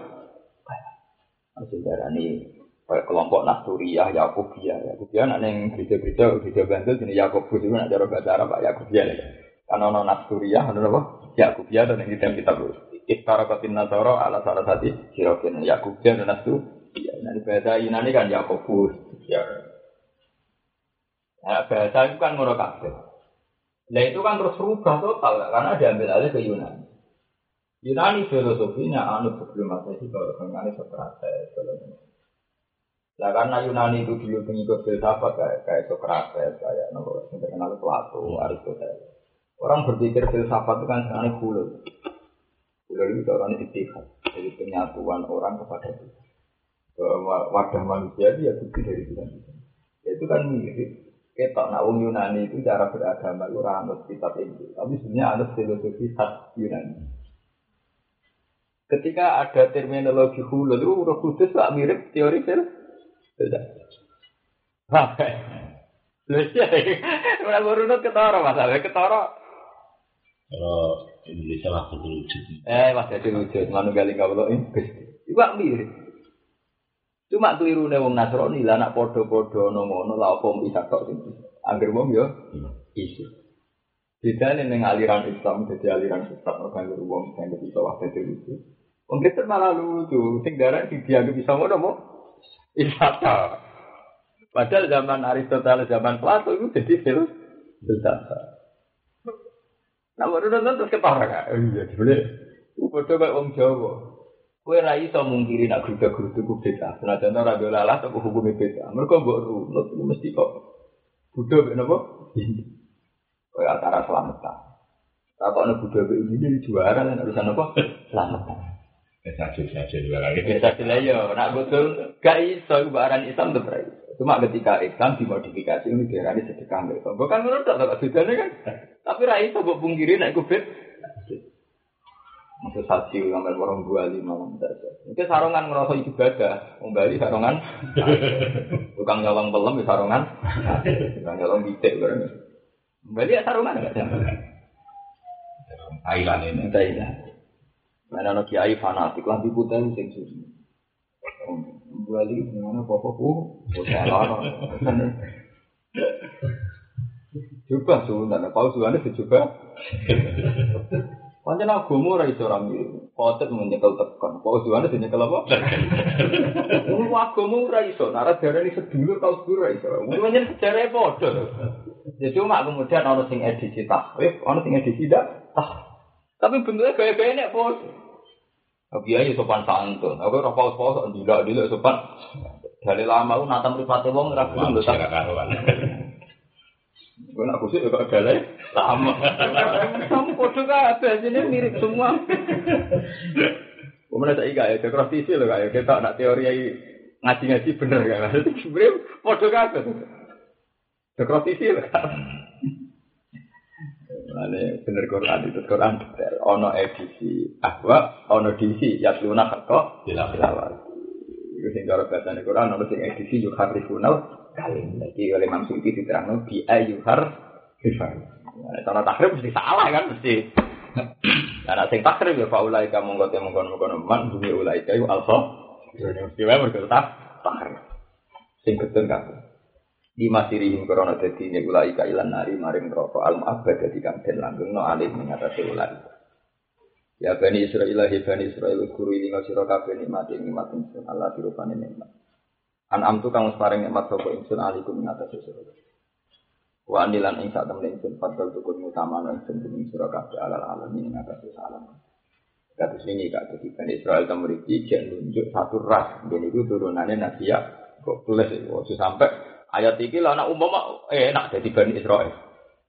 masih darah ini kayak kelompok Nasturiyah, Yakubiyah, Yakubiyah nak neng gereja-gereja gereja Bantul jenis Yakobus itu nak cara bahasa Arab Pak ya. Karena ono Nasturiyah, ono apa? Yakubiyah dan yang kita kitab Iftara kotin Nasoro ala salah satu sirokin Yakubiyah dan Nasturiyah. Nah di bahasa Yunani kan Yakobus. Ya. Nah, bahasa itu kan ngono kabeh. Nah itu kan terus berubah total karena diambil alih ke Yunani. Yunani filosofinya anu sebelum Masehi kalau mengenai Socrates. Nah karena Yunani itu dulu pengikut filsafat kayak kayak Socrates, kayak nopo yang terkenal Plato, Aristoteles. Orang berpikir filsafat itu kan sebenarnya hulul. Hulul itu orang istihad, jadi penyatuan orang kepada Tuhan. Wadah manusia itu ya bukti dari Tuhan. Itu kan mirip. Kita nak wong Yunani itu cara beragama itu orang anut kitab itu, tapi sebenarnya anut filosofi khas Yunani. Ketika ada terminologi hulul itu udah khusus tak mirip teori filsafat. Apa? Lha iya, ora urut ketara masalah ketara. Kalau Indonesia lah berwujud. Eh, mas jadi wujud manunggaling kawula ini Gusti. Iku mirip. Cuma kelirune wong Nasrani lah nak padha-padha ana ngono lha apa bisa tok sing. Angger wong yo isu. Bedane ning aliran Islam jadi aliran sesat ora kanggo wong sing bisa waktu itu lucu. Wong Kristen malah lucu, sing darah dianggap bisa ngono. Isata. Padahal zaman Aristoteles, zaman Plato itu jadi fil filsafat. Nah, baru nonton terus ketara kan? Oh iya. Itu bodoh kayak orang Jawa. Kue ra iso mungkiri nak geruda-gerudu ku beda. Senajan ora do lalah tapi hukumnya beda. Mereka mbok runut mesti kok Buddha mek napa? Kue antara selamatan. Tak kok Buddha mek ini juara urusan apa? Selamatan. Saja saja dua lagi. Sila yo, nak betul gak iso barang Islam tuh berai. Cuma ketika Islam dimodifikasi ini diarani sedekah mereka. Bukan menurut tak bedanya kan. Tapi ra iso mbok pungkiri nek iku bed. Maksud saksi ngambil orang dua lima Mungkin sarongan ngerasa ibadah, wong Bali sarongan. Tukang nyolong pelem di sarongan. Tukang nyolong bitek bareng. Bali ya sarungan enggak jam. Thailand ini. Ya. Mana no kiai fanatik lah putih sing susu. Bali gimana apa apa oh, salah. Coba sebenarnya, kau sudah dicoba. Pancen agama ora iso ora mirip. Khotet menyekel tekan. Kok suwane dinyekel apa? Wong agama ora iso. Nara darani sedulur tau sedulur ora iso. Pancen sejarah padha. Ya cuma kemudian ana sing edisi tahrif, ana sing edisi dak. Tapi bentuknya gaya-gaya nek pos. Tapi ya sopan santun. Aku ora paus-paus kok ndilak-ndilak sopan. Dari lama lu nata mripate wong ora gelem lho Manusia karuan. Gue nak kusik juga ada lah. Sama. Kamu kode kabeh sini mirip semua. Kemudian saya ingat ya, dekorasi loh kayak kita nak teori ngaji-ngaji bener kan. Sebenarnya kode kabeh. Dekorasi loh Ini bener Quran itu Quran detail. Ono edisi ahwa, ono edisi yasluna hakko Dilawat. Itu sing cara bahasa Quran, ono sing edisi yuharrifunal kalim. Jadi oleh Imam Suyuti diterangkan bi ayuhar rifan. Cara takrib mesti salah kan mesti. Karena sing takrib ya faulai kamu ngote mengkon mengkon man bumi ulai kayu alfa. Mesti wae mergo tak. Sing ketun. Di masirihim korona dadi ne ulai ka ilan nari maring neraka al mu'abbad dadi kang den langgengno alih mengatasi ulai. Ya Bani Israel, ya Bani Israel, guru ini ngasiro kabeh nikmati nikmat ingsun Allah dirupani nikmat. An'am tu kang paring nikmat sapa ingsun alikum ing atas sira. Wa anilan ing sak temen ingsun padal tukun utama ingsun ing sira kabeh alal alamin ing atas salam. Kados ini kak jadi Bani Israel temuriki jen nunjuk satu ras. Dan itu turunannya Nabi kok tulis itu sampai ayat iki lah anak umum eh enak jadi Bani Israel.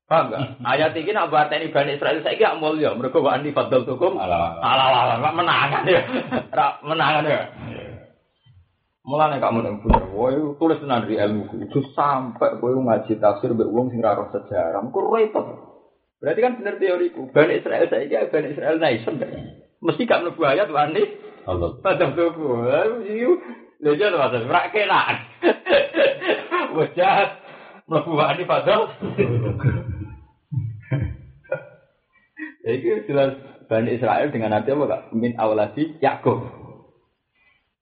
Paham gak? Ayat iki nak bateni Bani Israel saiki gak mulya mergo wa ani padal tukum Ala. ala ala menangan ya. Ra menangan ya. Mulane kamu nang bener, woi tulis tenan di ilmu itu sampai kowe ngaji tafsir mbek wong sing ora roh sejarah, kok repot. Berarti kan bener teoriku, Bani Israel saiki Bani Israel nation. Mesti gak mlebu ayat wani Allah. padha tuku. Lha jan wae ora kena. Wes jahat mlebu wani padha. Iki jelas Bani Israel dengan nanti apa kak? Min awalasi Yakub.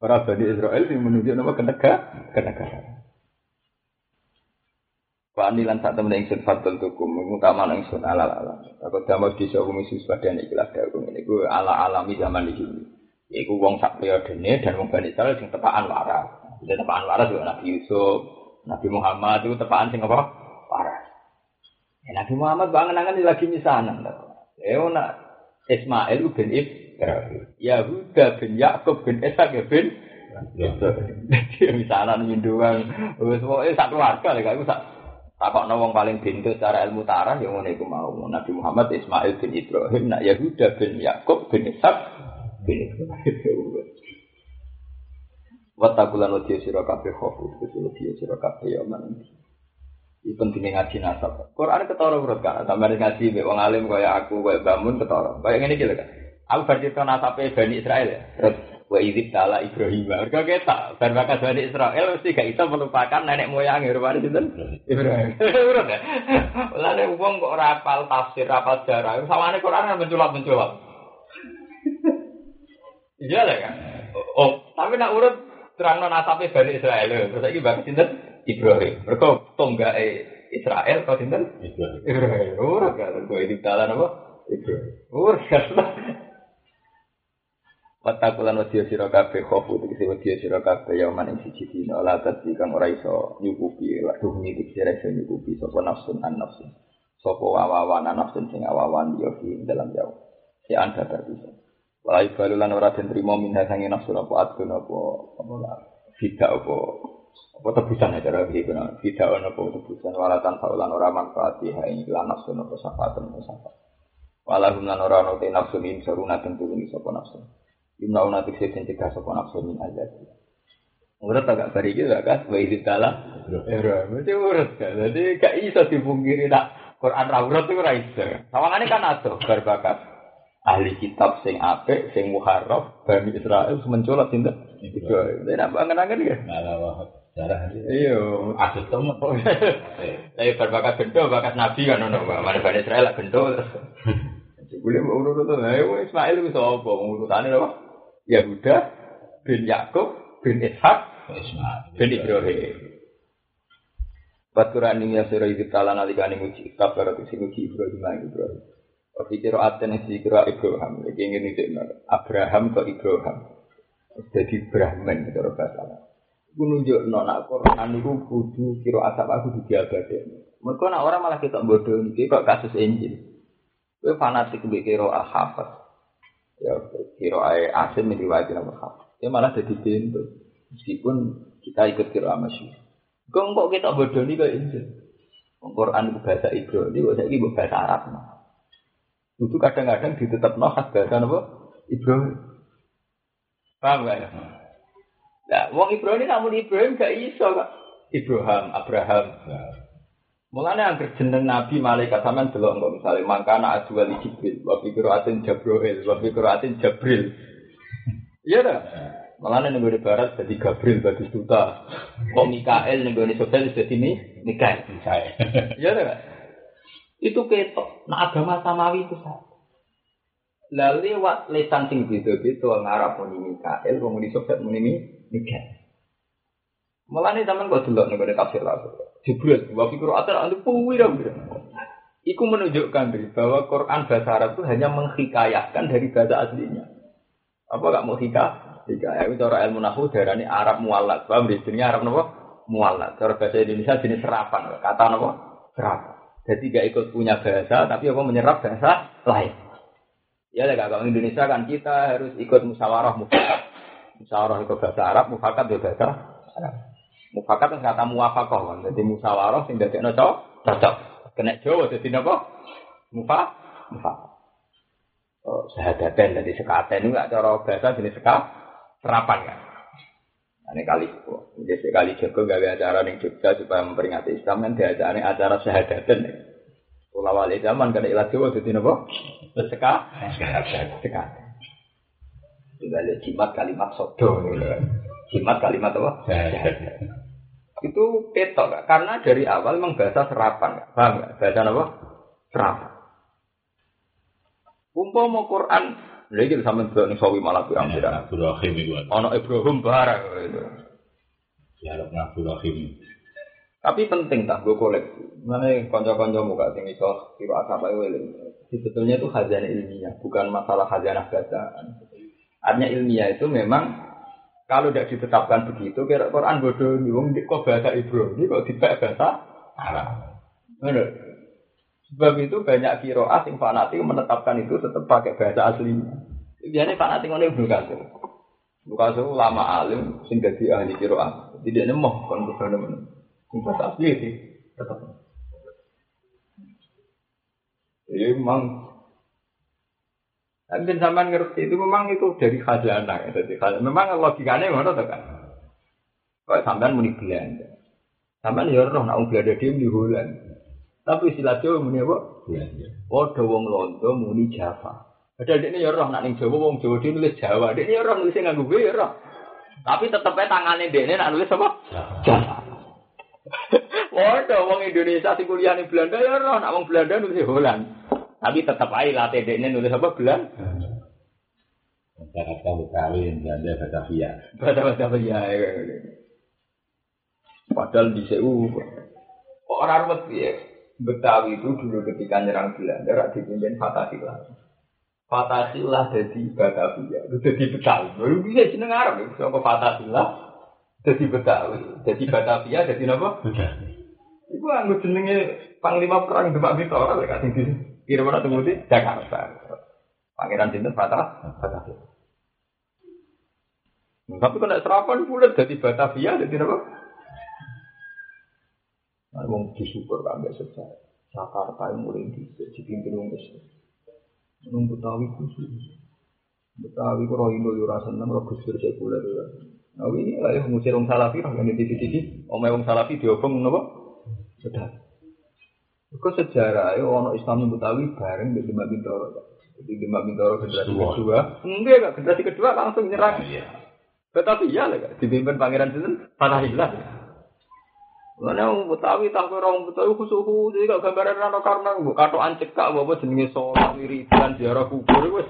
Para Bani Israel yang menunjuk nama kenega, kenega. Pak Anilan saat temen ingsun fatul tukum, utama ingsun ala ala. Aku damai di sebuah misus pada ikilah dagung ini. Gue ala alami zaman di sini. Iku wong sak periodene dan wong Bani Israel sing tepaan waras. Jadi tepaan waras juga Nabi Yusuf, Nabi Muhammad itu tepaan sing apa? Waras. Ya, Nabi Muhammad bangen-angen lagi misanan. Ya nak Ismail bin Ibrahim. Yahuda bin Yakub bin Ishak ya bin Jadi misalnya minduan, wis pokoke sak keluarga lek aku sak takokno wong paling pintu secara ilmu tarah ya ngene iku mau. Nabi Muhammad Ismail bin Ibrahim, nak Yahuda bin Yakub bin Ishak bin Ibrahim. Watakulan wadiya sira kabeh khofu, wadiya sira kabeh ya man. Ini pentingnya ngaji nasab. Quran ketara urut kan, sampai ngaji mbek wong alim kaya aku, kaya bangun ketara. Kayak ngene iki lho kan. Aku bercerita nasabe Bani Israel ya. Terus wa idzib tala Ibrahim. Mergo ketok ben bakas Bani Israel mesti gak iso melupakan nenek moyang rupane sinten? Ibrahim. Urut ya. Lane wong kok ora hafal tafsir, hafal sejarah. Sawane Quran kan menculap-menculap. Iya lah kan. Oh, tapi nak urut terangno nasabe Bani Israel. Terus saiki bakas sinten? Ibrahim. Mergo tonggake Israel kau sinten? Ibrahim. Ibrahim. Ora kan kok iki dalan apa? Ibrahim. Ora Watakulan wadiya sira kabeh khofu tegese wadiya sira kabeh ya man ing siji dina la tadi kang ora iso nyukupi la duh ngiti sira iso nyukupi sapa nafsun an nafsun sapa awawan an nafsun sing awawan ya fi dalam jauh si anda terbisa Wala ibalu lan ora den trimo minha sange nafsun apa adun apa apa tidak apa apa tebusan aja iki kuna ana apa tebusan wala tan faulan ora manfaat ha ing lan nafsun apa syafaatan apa syafaat wala lan ora ana te nafsun ing saruna tentu ini sapa nafsun Imna una tikse den cegah sapa nafsu min agak bari iki gak kas wa izin tala. Ora, mesti urut. Jadi gak iso dipungkiri nak Quran ra urut iku. Sawangane kan ado bar bakat ahli kitab sing apik sing muharraf Bani Israel mencolot sinten? Iku. Nek nak bangen-angen ya. Darah Iya. Ada temen. Tapi berbakat bendo, bakat nabi kan ono. Mana Bani Israel lah bendo. Jebule mau urut to. Ayo Ismail itu sapa? Urutane apa? Yahuda bin Yakub bin Ishak bin Ibrahim. Baturan ini yang surah itu talan alikani muji kabar itu si muji Ibrahim Ibrahim. Waktu kira aten si kira Ibrahim. Lagi ingin itu Abraham ke Ibrahim. Jadi Brahman itu bahasa. Aku nunjuk nona Quran itu kudu kira asap aku di diabadin. Mereka nak orang malah kita bodoh nih, kok kasus Injil. Gue fanatik mbek kira al hafaz. Ya kira ae asim diriwayatin al hafaz. Ya malah jadi pintu. Meskipun kita ikut kira masyhur. Kok kok kita bodoh nih kayak Injil. Quran itu bahasa Ibrani, ini bahasa Arab. Itu kadang-kadang ditetap khas bahasa apa? Ibrani. Paham gak ya? Nah, wong Ibrani namun Ibrahim gak iso kak. Ibrahim, Abraham. Mulanya yang jeneng Nabi malaikat sampean delok kok misalnya mangkana adwali Jibril, wa fi qiraatin Jabril, wa fi qiraatin Jabril. Iya dah. Mulanya ning di barat jadi Gabriel Batistuta. Kok Mikael ning di Sofel jadi ini Mikael. Saya. Iya dah. Itu ketok. Nah agama samawi itu satu. Lalu lewat lesan sing beda-beda ngarap muni Mikael, muni Sofel muni Mikael. Malah nih teman kok dulu nih tafsir lah. Jibril, wa fi Qur'an antu puwira Iku menunjukkan diri bahwa Quran bahasa Arab itu hanya menghikayahkan dari bahasa aslinya. Apa gak mau hikayah? Hikayah itu cara ilmu nahu darani Arab muallad. Paham di sini Arab apa? Muallad. Cara bahasa Indonesia jenis serapan. Kata apa? Serapan. Jadi gak ikut punya bahasa, tapi apa menyerap bahasa lain. Ya, kalau Indonesia kan kita harus ikut musyawarah mufakat. Musyawarah itu bahasa Arab, mufakat itu bahasa Arab. Mufakat kan kata muwafakoh kan. Jadi musyawarah sing dadi cocok, cocok. Kena Jawa dadi napa? Mufa, mufakat. Oh, sehadaten dari sekaten itu gak cara bahasa jenis seka serapan kan. Ini kali jadi sekali Joko gawe acara ning Jogja supaya memperingati Islam kan diajarane acara sehadaten. Kula wali zaman kena ilat Jawa dadi napa? Seka sekaten. Tinggal jimat kalimat sodo kan. Jimat kalimat apa? Itu ketok Kak. karena dari awal memang bahasa serapan, paham nggak? Bahasa apa? Serapan. Umpama Quran, lha iki sampean delok ning sawi malah pirang pirang. Ibrahim itu. Ana Ibrahim barang. Ya, Ibrahim. Tapi penting tak gue koleksi. Mana konco-konco muka sing iso kira asap ae weling. Sebetulnya itu khazanah ilmiah, bukan masalah khazanah bacaan. Artinya ilmiah itu memang kalau tidak ditetapkan begitu, kira Quran bodoh nih, wong kok bahasa Ibrani kok tidak bahasa Arab. Benar. Sebab itu banyak kiroah yang fanatik menetapkan itu tetap pakai bahasa aslinya. Biasanya fanatik ngono Ibnu Katsir. Ibnu Katsir ulama alim sing dadi ahli kiroah. Tidak nemu kon kudu nemu. Bahasa asli sih tetap. Jadi memang dan zaman ngerti itu memang itu dari khazanah. Ya. Jadi khazanah. Memang logikanya ngono tuh kan. Kok sampean muni Belanda. Sampean ya roh nak Belanda dia muni Holland. Tapi istilah Jawa muni apa? Belanda. Padha wong Londo muni Java. Padahal dia ya roh nak ning Jawa wong Jawa dia nulis Jawa. Dia ya roh nulis nganggo ya roh. Tapi tetep ae tangane dekne nak nulis apa? Java. Waduh, wong Indonesia sing kuliah ning Belanda ya roh nak wong Belanda nulis Holland. Tapi tetap aja latih dekne nulis apa Belanda. Jakarta Betawi, Belanda Batavia. Ya. Padahal di CU orang ruwet ya. Betawi itu dulu ketika nyerang Belanda rak dipimpin Fatahillah. Fatahillah jadi Batavia, itu jadi Betawi. Baru bisa jeneng Arab ya, so Fatahillah jadi Betawi, jadi Batavia, jadi apa? Iku anggo jenenge Panglima Perang Demak Bintoro lek kasing di kira mana tunggu di Jakarta. Pangeran Sinten Fatah, Batavia. Tapi kalau serapan bulat jadi Batavia, jadi apa? Nah, wong disukur kan biasa sejarah. Jakarta yang mulai di dipimpin wong Islam. Wong Betawi khusus. Betawi ku roh Indo yo rasa seneng roh Gus Dur sekuler yo. Nah ini lah yang ngusir wong Salafi kan di titik-titik. Omai wong Salafi diobong napa? Sudah. Iku sejarah yo ono Islam yang Betawi bareng di Demak Bintoro. Jadi Demak Bintoro generasi Kedua. Enggak, enggak. generasi kedua langsung nyerang. Iya. Tetapi ya lah, dipimpin Pangeran Sinten Fatahillah. Mana wong Betawi tak kowe orang Betawi khusus jadi gak gambaran rano karena mbok katokan cekak apa apa jenenge salat wiridan ziarah kubur wis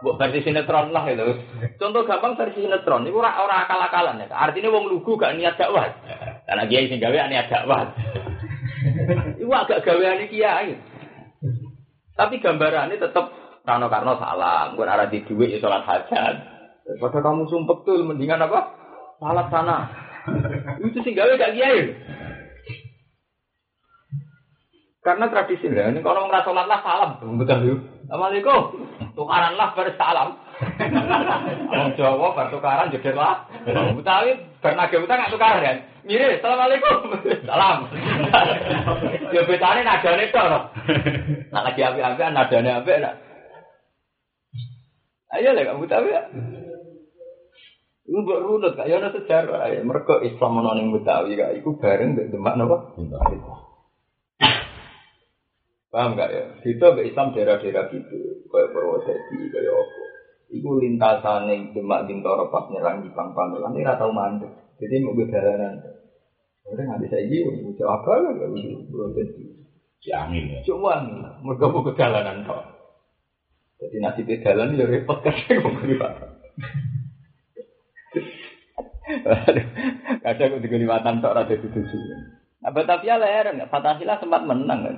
mbok versi sinetron lah itu. Contoh gampang versi sinetron iku ora ora akal-akalan ya. Artinya wong lugu gak niat dakwah. Karena kiai sing gawe niat dakwah. Iku agak gaweane kiai. Tapi gambarannya tetap rano karno salam, gue arah di duit ya sholat hajat. Pada kamu sumpek tuh mendingan apa? Salat sana. Itu sih gawe gak kiai. Karena tradisi lah, ini kalau ngerasa sholat lah salam, betul yuk. Assalamualaikum, tukaran lah bersalam. Orang Jawa bertukaran jadi lah. Betawi bernage utang nggak tukaran kan? Mire, assalamualaikum, salam. Ya betane nadane to. Nak lagi api-api nadane apik nak. Ayo lah kamu tahu ya. Iku mbok runut kaya ana sejarah ya. Mergo Islam ana ning Betawi kaya iku bareng mbek Demak napa? Paham gak ya? Itu mbek Islam daerah-daerah gitu, kaya Purwodadi, kaya apa. Iku lintasane Demak Bintoro pas nyerang Jepang Pamelan ini ora tau mandek. Jadi mau bedalanan. Orang nggak bisa ini, bisa apa lah, nggak bisa Purwodadi. Si angin ya. Cuma mereka mau kedalanan kok. Jadi nasi pedalan ya repot kan mau kelihatan. Kadang aku digulibatan tok rada dituju. Nah, Batavia leher nggak Fatahila sempat menang kan.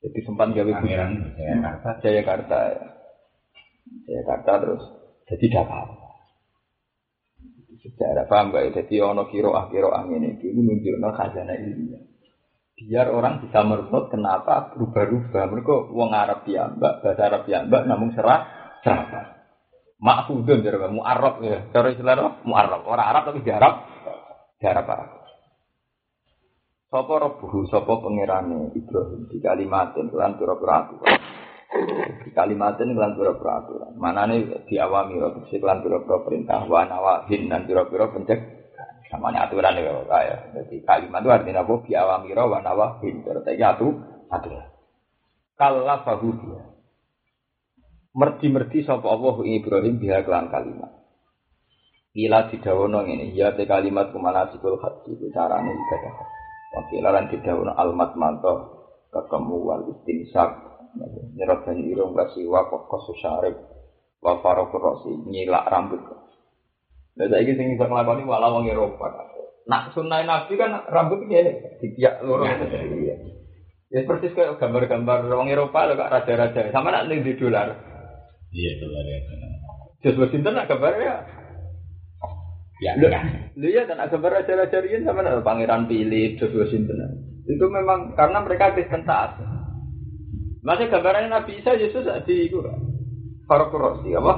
Jadi sempat gawe Pangeran Jakarta. Jayakarta. ya. Jayakarta terus jadi Jakarta. Sejarah paham gak ya? Jadi ono kiro ah kiro angin itu menunjukkan khazanah ilmiah. Biar orang bisa merebut kenapa berubah-ubah. Mereka wong Arab mbak bahasa Arab mbak namun serah serah. Maksudun jadi mu'arab ya. Cara istilah apa? Mu'arab. Orang Arab tapi di Arab. Di Arab Arab. Sopo robuhu, sopo pengirane Ibrahim di kalimatin kelan pura-pura aturan. Di kalimatin kelan pura-pura aturan. Mana nih di awami roh, di kelan pura-pura perintah, wa nawahin dan pura-pura pencek. Namanya aturan ya, kaya. Jadi kalimat itu artinya apa? Di awami roh, wa nawahin. Terus atu, aturan. Kalla fahu dia. Merdi-merdi sapa Allah Ibrahim biha kelan kalimat. Ila didawono ngene, ya te kalimat kumanasikul haji itu carane ibadah. Wakil lan didawono almat manto ketemu wal istinsak nyerot banyu irung kasih kokos syarif wa farokur rosi nyilak rambut. Lah saiki sing iso nglakoni wala wong Eropa. Nak sunah Nabi kan rambut ngene, dipiak loro. Iya. Ya persis kayak gambar-gambar wong Eropa lho kak raja-raja. Sama nak ning di dolar. Iya lah ya. Jos Washington nak gambar ya. Ya, Lho, ya. lho ya dan ada gambar raja-raja riyen sama Pangeran Philip, Jos Washington. Itu memang karena mereka Kristen taat. Masih gambarannya Nabi Isa Yesus di itu kan. Farok Rosi apa?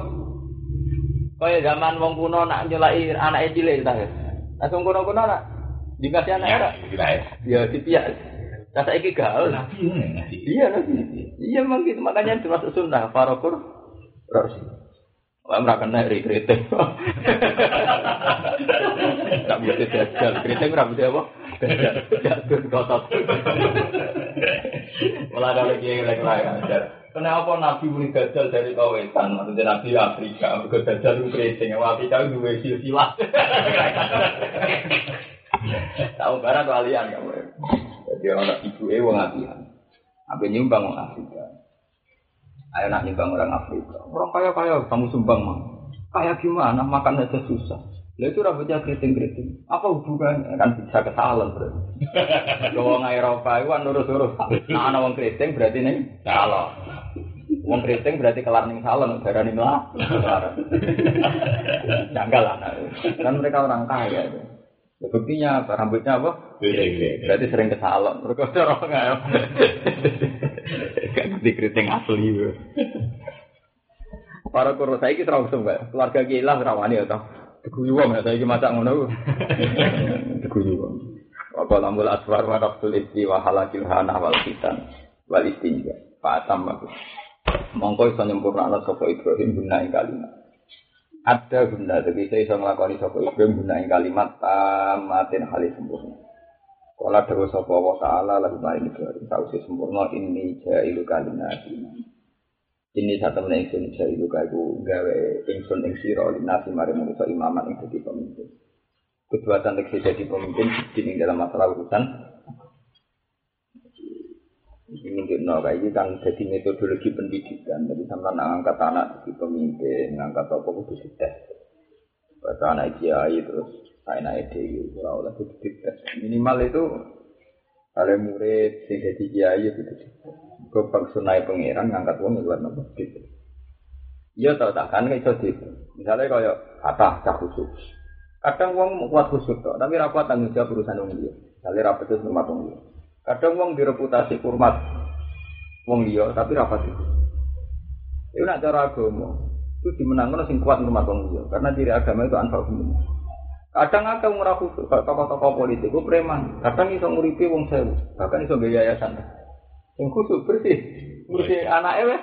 Kayak zaman wong kuno nak nyelai anak cilik ta ya. Langsung kuno-kuno nak dikasih anak era. Ya. Ya dipiak. Nah saiki gaul. Iya. Iya memang gitu makanya termasuk sunnah farokur rosi. Wah mereka kena ri kritik. Bisa dajal. Kritik bisa apa? Dajal. Jatuh kotot. Malah ada lagi yang lain ajar. Kenapa Nabi muni dajal dari kawetan? Maksudnya Nabi Afrika. Mereka dajal itu kritik. Afrika itu dua silsilah. Tahu barang kalian. Jadi orang ibu eh wong atihan. Apa nyumbang wong Afrika. Ayo nak nyumbang orang Afrika. Orang kaya kaya kamu sumbang mah. Kaya gimana makan aja susah. Lah itu rambutnya keriting-keriting. Apa hubungannya? Kan bisa kesalahan berarti. Kalau wong Eropa itu kan lurus-lurus. Nah, ana wong keriting berarti nih salah. Wong keriting berarti kelar ning salon, darani mlah. Janggal anak. Kan mereka orang kaya. itu. Ya, buktinya apa? Rambutnya apa? Berarti sering ke salon. Mereka cara nggak? Gak ngerti keriting asli. ya. Para kuro saya kita terus mbak. Keluarga gila rawani ya toh. Teguyu wong ya saya iki masak ngono. Teguyu wong. Apa lambul aswar wa rafsul isti wa halakil hana wal fitan wal istinja. Fatam aku. Mongko iso nyempurnakno sapa Ibrahim guna ing kalimat. Ada guna, jadi saya iso nglakoni sapa Ibrahim guna ing kalimat tamatin halis sempurna. Kala dewa sapa wa ta'ala lagu maring Ibrahim sausi sempurna ini jailu kalimat. Ini satu menit ingsun jailu iku gawe ingsun ing sira linasi mari manusa imaman ing dadi pemimpin. Keduatan tegese jadi pemimpin di dalam masalah urusan ini no, kayak ini kan jadi metodologi pendidikan. Jadi sama ngangkat anak jadi pemimpin, ngangkat apa kudu dites. Bahasa anak kiai terus anak ide, kalau oleh kudu dites. Minimal itu kalau murid sing jadi kiai itu dites. Gue sunai pangeran ngangkat uang luar nopo dites. Iya tau tak kan iso itu. Misalnya kayak kata cah khusus. Kadang uang kuat khusus toh, tapi rapat tanggung jawab urusan uang dia. Misalnya rapat itu rumah uang dia. Kadang wong direputasi hormat wong liya tapi rapat itu. Itu nak cara agama. Itu dimenangkan sing kuat hormat wong liya karena diri agama itu anfal umum. Kadang wong ora khusus, tokoh-tokoh politik ku preman. Kadang iso nguripi wong sewu, bahkan iso gaya yayasan. Sing khusus bersih, bersih anake wes.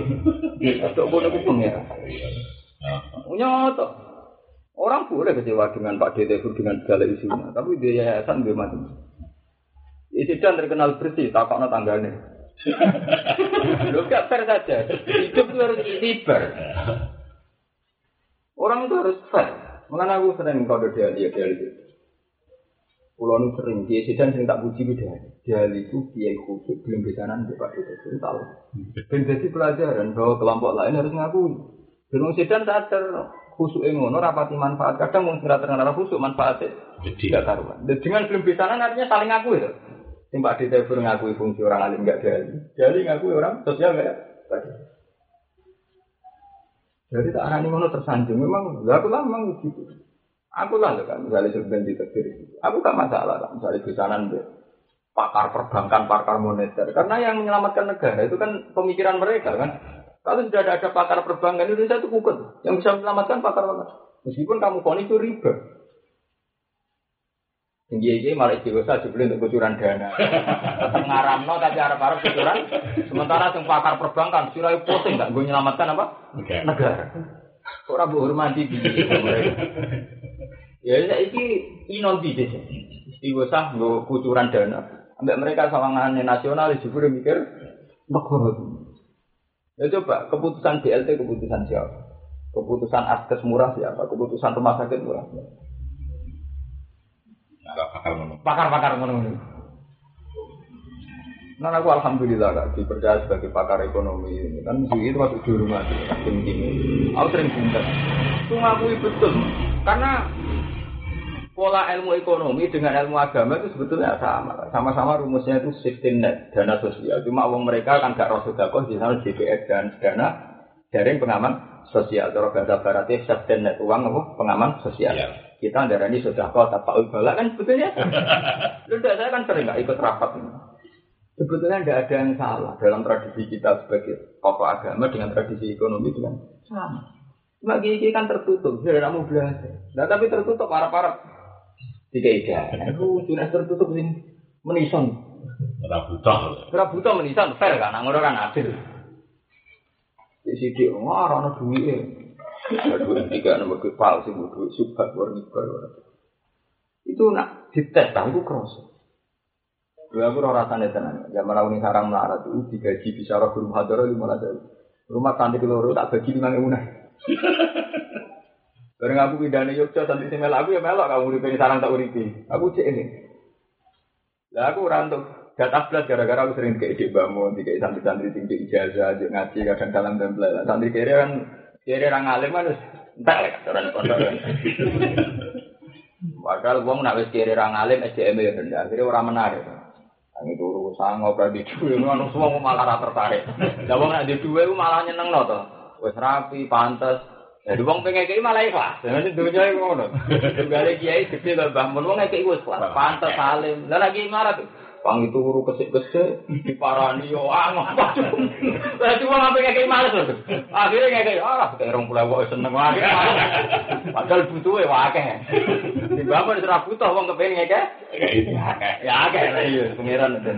Untuk bodoh ku pengira. Nyoto. Orang boleh kecewa dengan Pak Dede dengan segala isunya, tapi dia yayasan dia macam Isidan terkenal bersih, takokno tanggane. Lu gak fair saja. Hidup itu harus ibar. Orang itu harus fair. Mengenai aku sering kode dia dia dia itu. Pulau sering dia sedang sering tak puji dia. Dia itu dia khusus belum bisa nanti pak itu tahu. Dan jadi pelajaran bahwa kelompok lain harus ngakui. Dan sedang sadar khusus ngono rapati manfaat. Kadang sira terkenal khusus manfaatnya tidak karuan. Dan dengan belum bisa artinya saling ngakui. Ya. Sing Pak ngakui fungsi orang alim enggak jali. Jali ngakui orang sosial enggak? Jadi tak arani ngono tersanjung. Memang, aku lah memang begitu. Aku lah kan, misalnya sebenarnya di tegir Aku gak masalah kan, misalnya di sana pakar perbankan, pakar moneter. Karena yang menyelamatkan negara itu kan pemikiran mereka kan. Kalau sudah ada, ada pakar perbankan Indonesia itu kukut. Yang bisa menyelamatkan pakar pakar. Meskipun kamu koni itu riba. Tinggi ini malah istiqosa dibeli untuk kucuran dana. Tetap no tapi harap-harap kucuran. Sementara yang pakar perbankan, surai pusing nggak gue nyelamatkan apa? Negara. Orang menghormati di Ya ini inon di desa. Istiqosa gue kucuran dana. Ambek mereka sawangannya nasional juga mikir negara. Ya coba keputusan BLT keputusan siapa? Keputusan askes murah siapa? Keputusan rumah sakit murah siapa? Pakar ngono. Pakar-pakar ngono. Nah aku alhamdulillah kak dipercaya sebagai pakar ekonomi ini kan itu masuk di rumah tim ini. Aku sering pinter. Itu ngakui betul karena pola ilmu ekonomi dengan ilmu agama itu sebetulnya sama. Sama-sama rumusnya itu safety net dana sosial. Cuma uang mereka kan gak rasul dakwah di sana JPS dan dana dari pengaman sosial. Kalau bahasa baratnya safety net uang apa pengaman sosial. Yeah kita darah ini sudah kau tak bala kan sebetulnya. Sudah saya kan sering nggak ikut rapat. Sebetulnya tidak ada yang salah dalam tradisi kita sebagai tokoh agama dengan tradisi ekonomi kan sama. Cuma gigi kan tertutup, sudah kamu belajar. Nah tapi tertutup para-para tiga ida. Aku sudah tertutup ini menison. Rabuta. Rabuta menison fair kan, ngono kan adil. Di sini, wah, rana duit. Dua tiga nomor ke palsu, dua subhat warni Itu nak dites, tahu cross. Dua aku rasa rasanya tenang. Zaman aku nih sarang melarat itu digaji bisa roh guru hadaro lima belas Rumah santri loro tak bagi lima ribu Bareng aku pindah nih Yogyakarta santri semel aku ya melok kamu uripe sarang tak uripi. Aku cek ini. Lah aku rantau data belas gara-gara aku sering kayak ide bangun, kayak santri-santri tinggi ijazah, ngaji kadang dalam tempel. Santri kiri kan kiri orang alim kan entek lek orang pondok. Padahal wong nak wis kiri orang alim SDM ya rendah, akhirnya orang menarik. Ang itu urusan ngobrol di duwe ngono semua malah ra tertarik. Lah wong nak di duwe malah nyenengno to. Wis rapi, pantes. Jadi wong pengen kayak malah ikhlas. Jadi dunia itu ngono. Gale kiai gede lah bah, wong kayak ikhlas, pantes salim. Lah lagi marah itu huru kesik-kesik, diparani yo angok. Lah cuma sampe kayak males lho. Akhirnya kayak ah kayak rong pulau kok seneng wae. Padahal butuhe akeh. Di bapak ora butuh wong kepengin ngeke. Ya akeh lah iya pangeran itu.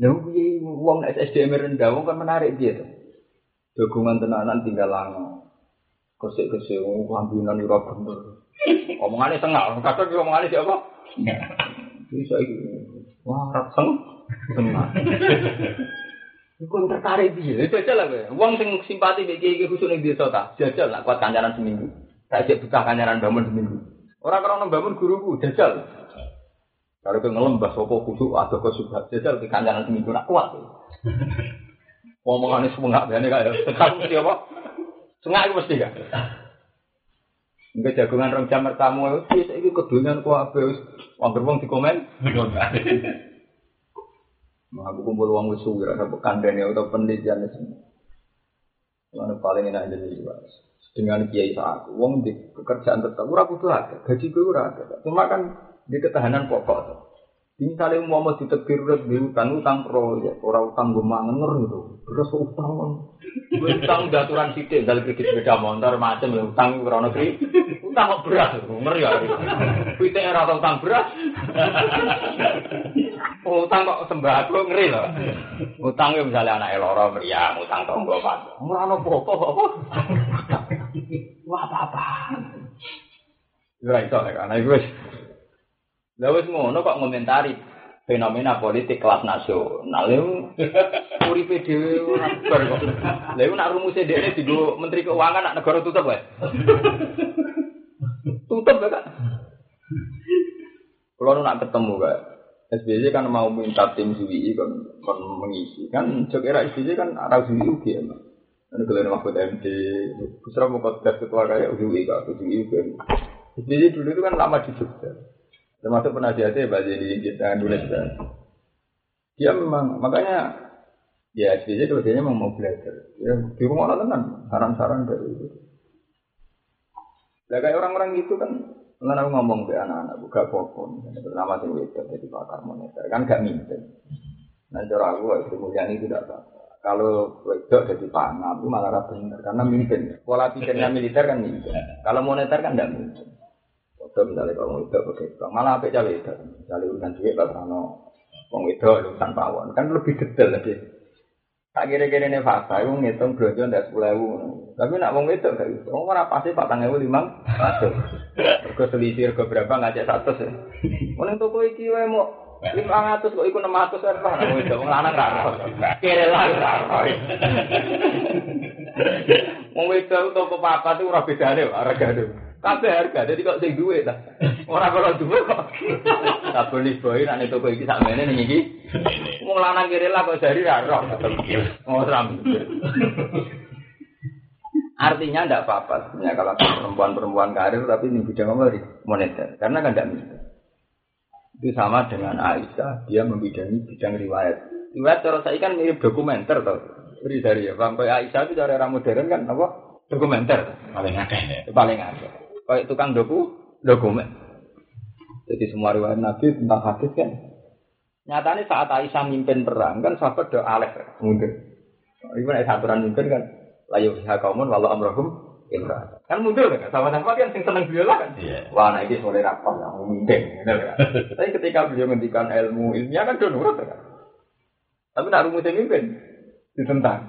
Lha kuwi wong SDM rendah wong kan menarik dia tuh. Dukungan tenanan tinggal lango. Kesik-kesik wong lambinan ora bener. Omongane tengah, kadang omongane siapa? Bisa iki Wah, raseng tenang. Iku tertarik dia, jajal lah gue. Uang sing simpati bagi kiai khusus nih desa ta, jajal lah kuat kancaran seminggu. Saya cek buka kancaran bangun seminggu. Orang orang bangun guruku jajal. Kalau ke ngelembah sopo kudu atau ke subhat jajal ke kandangan seminggu nak kuat. Ngomongannya semua nggak kayak sekarang mesti apa? Sengak itu mesti kan. Enggak jagungan rong jam tamu itu itu kedunian ku apa wis wong wong di komen. Mau aku kumpul uang wis suwi ada kandene atau penelitian semua. Mana paling enak jadi juga. Dengan kiai saat uang di pekerjaan tetap ora kudu ada, gaji gue ora ada. Cuma kan di ketahanan pokok. Misalnya mau ditebir di utang utang proyek, orang utang gue mangener gitu. Terus utang utang daturan sidik dari kredit sepeda motor macam utang krono negeri. Utang kok beras, ngeri ya. Kita era utang beras. Oh, utang kok sembako ngeri loh. Utang ya misalnya anak eloro meriam, utang tonggo pak. Ono apa-apa apa. Wah. Ora iso nek ana iku wis. Lah wis ngono kok ngomentari fenomena politik kelas nasional. Lha uripe dhewe ora kok. Lha iku nak rumuse dhekne digo menteri keuangan nak negara tutup wae. Tutup ya kan. Kalau nak ketemu kan, SBY kan mau minta tim ZWI kan, kan mengisi kan jok era SBY kan arah ZWI UG ya ini kalian Mahfud MD Kusra mau ketua kayak ZWI kak ZWI UG SBY dulu itu kan lama di Jogja termasuk penasihatnya Mbak Jenny kita nulis kan dia memang makanya ya SBY itu memang mau belajar ya di rumah orang kan saran-saran dari itu Lah kayak orang-orang gitu kan Nggak aku ngomong ke anak-anak, buka popon, pertama sih wedok jadi pakar moneter, kan gak mimpin. Nah cara aku itu mulia itu tidak apa. Kalau wedok jadi panah, itu malah benar, karena mimpin. Pola pikirnya militer kan mimpin. Kalau moneter kan tidak mimpin. Waktu misalnya kalau wedok begitu, malah apa cawe wedok. Misalnya urusan duit, kalau karena wong wedok urusan pawon, kan lebih detail lagi. Tak kira-kira ini fakta, itu ngitung belanja tidak sepuluh ribu. Tapi nak wong itu gak bisa. Wong ora pasti patang ewu limang ratus. Mergo selisih rego berapa ngajak satu ya. Wong toko iki wae mau lima ratus kok ikut enam ratus kan Wong itu wong lanang ra roh. Kere lah ra roh. Wong itu toko papa tuh ora bedane harga itu. Kabeh harga, jadi kok sing duwe ta. Ora kalau duwe kok. Tak boleh boy nek toko iki sakmene ning iki. Wong lanang kere lah kok jari ra roh. Oh, ram. Artinya tidak apa-apa sebenarnya kalau perempuan-perempuan karir tapi ini bidang apa moneter karena kan tidak bisa. Itu sama dengan Aisyah, dia membidangi bidang riwayat. Riwayat cara saya kan mirip dokumenter tau. Beri dari ya, sampai Aisyah itu cara era modern kan apa? Dokumenter. Paling akeh ya. Paling akeh. Kayak tukang doku, dokumen. Jadi semua riwayat Nabi tentang hadis kan. Nyatanya saat Aisyah mimpin perang kan sahabat doa alef mundur. Ibu nek aturan mimpin kan layu kaumun walau amrohum imra. Kan mundur kan, sama-sama kan sing seneng beliau lah kan. Iya. Wah, nah ini soleh rapat yang memimpin, gitu kan. Tapi ketika beliau menghentikan ilmu ilmiah kan dia nurut kan. Tapi nak rumusnya mimpin, ditentang.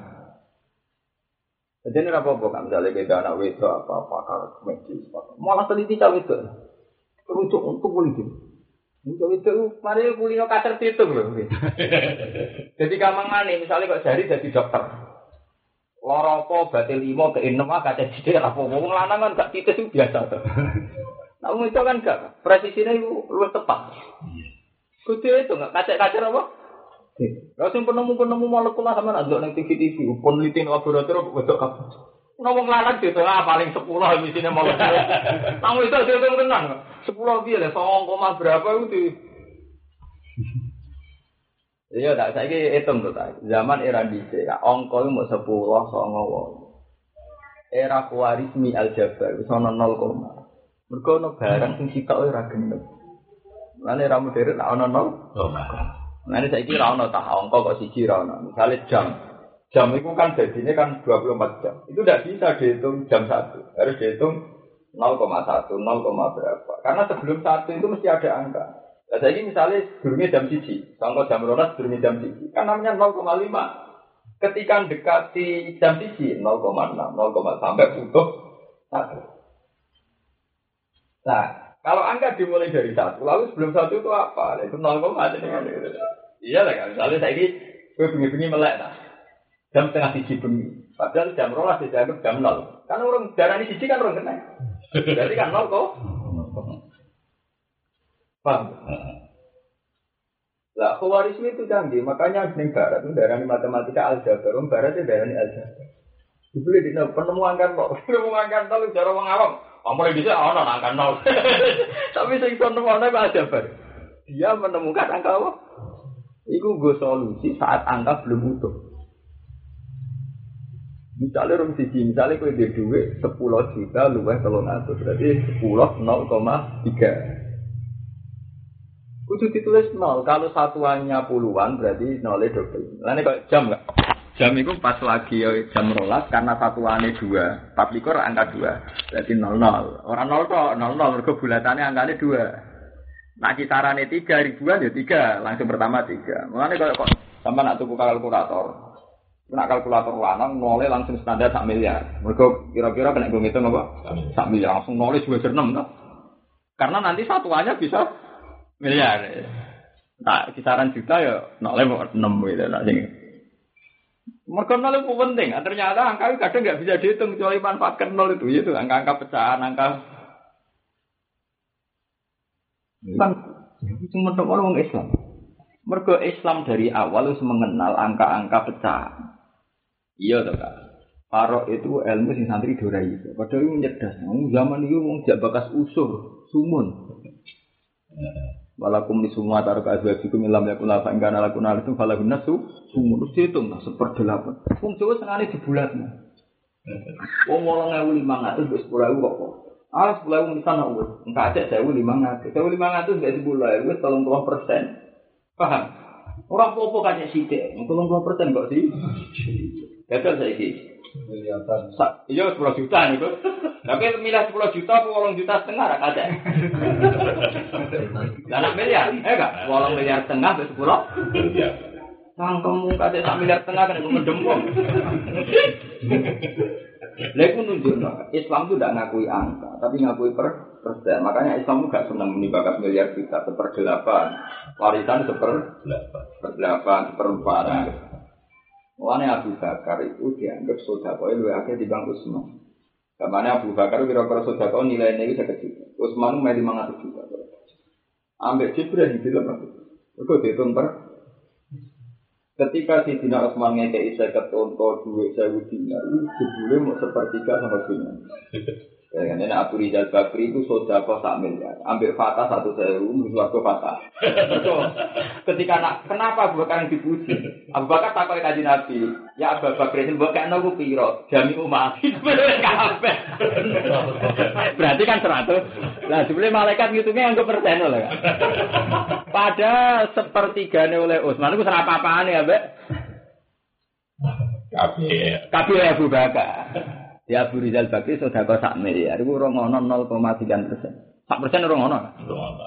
Jadi ini apa-apa kan, misalnya kita anak wedok apa pakar medis, malah teliti cawe itu. Terucuk untuk politik. Untuk itu, mari kulino kacer itu loh. Jadi gampang mana, misalnya kok jari jadi dokter. Loro apa batil limo ke enam ah kaca jidek apa wong lanang kan gak titis itu biasa tuh. Nah itu kan gak presisinya itu lu tepat. Kudu itu nggak kaca-kaca apa? Lah sing penemu-penemu molekul sama nak nang TV-TV, peneliti laboratorium wedok kabeh. Ngomong lanang gitu lah paling 10 misalnya molekul. Kamu itu itu tenang. 10 piye lah 0, berapa itu Iya, tak saya hitung tuh tak. Zaman era DC, ongko itu mau sepuluh, songo Era kuarismi aljabar, sono nol koma. Mereka barang yang kita ora gendeng. Lalu era modern, ada nol. Lalu saya kira ada tak ongko kok siji ada. Misalnya jam. Jam itu kan jadinya kan 24 jam. Itu tidak bisa dihitung jam satu. Harus dihitung 0,1, 0, berapa. Karena sebelum satu itu mesti ada angka. Nah, saya ini misalnya durungnya jam siji, contoh jam rolas durungnya jam siji, kan namanya 0,5. Ketika dekati jam siji 0,6, 0, sampai putus satu. Nah, kalau angka dimulai dari satu, lalu sebelum satu itu apa? Itu 0, Iya lah kan, misalnya saya ini gue bengi-bengi melek nah. Jam setengah siji bengi. Padahal jam rolas dianggap jam nol. Karena orang darah ini siji kan orang kena. Jadi kan nol kok. Paham? Lah, khawarisme itu canggih, makanya di barat itu darah matematika aljabar, orang barat itu darah aljabar. Dibeli di penemuan kan kok, penemuan kan cara wong awam. Ampun bisa ana angka nol. Tapi sing penemuan itu aljabar. Dia menemukan angka apa? Iku gue solusi saat angka belum utuh. Misalnya rum siji, misalnya kue di duit sepuluh juta luwes telung atus, berarti sepuluh nol koma tiga. Kudu ditulis nol. Kalau satuannya puluhan berarti nolnya double. Lainnya kok jam nggak? Jam itu pas lagi ya, jam rolas karena satuannya dua. Empat likur angka dua. Berarti nol nol. Orang nol kok nol nol. Mereka bulatannya angkanya dua. Nah kisarannya tiga ribuan ya tiga. Langsung pertama tiga. Mulanya kalau kok sama nak tuku kalkulator. Nak kalkulator lanang nolnya langsung standar sak miliar. Mereka kira-kira kena gue ngitung apa? Sak miliar langsung nolnya enam kan? Karena nanti satuannya bisa miliar. Nah, kisaran juta ya nolnya mau enam gitu lah. Mereka nol itu penting. Nah, ternyata angka itu kadang nggak bisa dihitung kecuali manfaatkan nol itu itu angka-angka pecahan, angka kan cuma orang Islam. Mergo Islam dari awal harus mengenal angka-angka pecahan. Iya toh kak. Paro itu ilmu sing santri dorai itu. Padahal itu cerdas. Zaman itu mau bakas usur, sumun. Walakum di semua taruh azwajikum ilam yakun la fa ingkana lakun itu falahun nasu sumun terus dihitung lah seperdelapan. Wong Jawa senengane dibulatno. Wong wolong ewu lima ratus wis sepuluh ewu kok. Ah sepuluh ewu misalnya wis engka aja sewu lima ratus. Sewu lima ratus gak sepuluh ewu tolong puluh persen. Paham? Orang popo kaca sidik, tolong puluh persen kok sih. Gagal saya sih. Iya 10 juta nih kok. Tapi milih 10 juta 8 juta setengah nak miliar, eh gak? 8 miliar setengah ke 10. Iya. Sangkemu kate sak miliar setengah kan ngedem wong. Lha iku nunjukno Islam itu tidak ngakui angka, tapi ngakui per persen. Makanya Islam itu gak senang menibakas miliar juta, seperdelapan. Warisan seper seperdelapan, seperempat. Mulanya Abu Bakar itu dianggap sodako itu akhirnya di Bang Usman. Kamane Abu Bakar kira-kira sodako nilainya itu sekitar juta. Usman itu lima ratus juta. Ambil Jibril di dalam itu. Itu dihitung per. Ketika si Dina Usman ngekei saya ketonto duit saya dinar, jebule mau sepertiga sama dunia. Kan, ini Abu Rizal Bakri itu sodako sak miliar. Ambil fatah satu sewu, suatu fatah. Betul. Ketika nak, kenapa Abu Bakar yang dipuji? Abu Bakar takut kaji Nabi. Ya Abu Bakar itu bukan nabu piro. Jami umat. Berarti kan seratus. Lah sebenarnya malaikat ngitungnya yang ke persen lah. Pada sepertiganya oleh Utsman itu serapa apaan ya, Mbak? Kabeh. Kabeh Abu Bakar. Ya Abu Rizal Bakri sudah kau sak miliar, itu orang ono 0,3 persen. Sak persen orang ono. Ngono.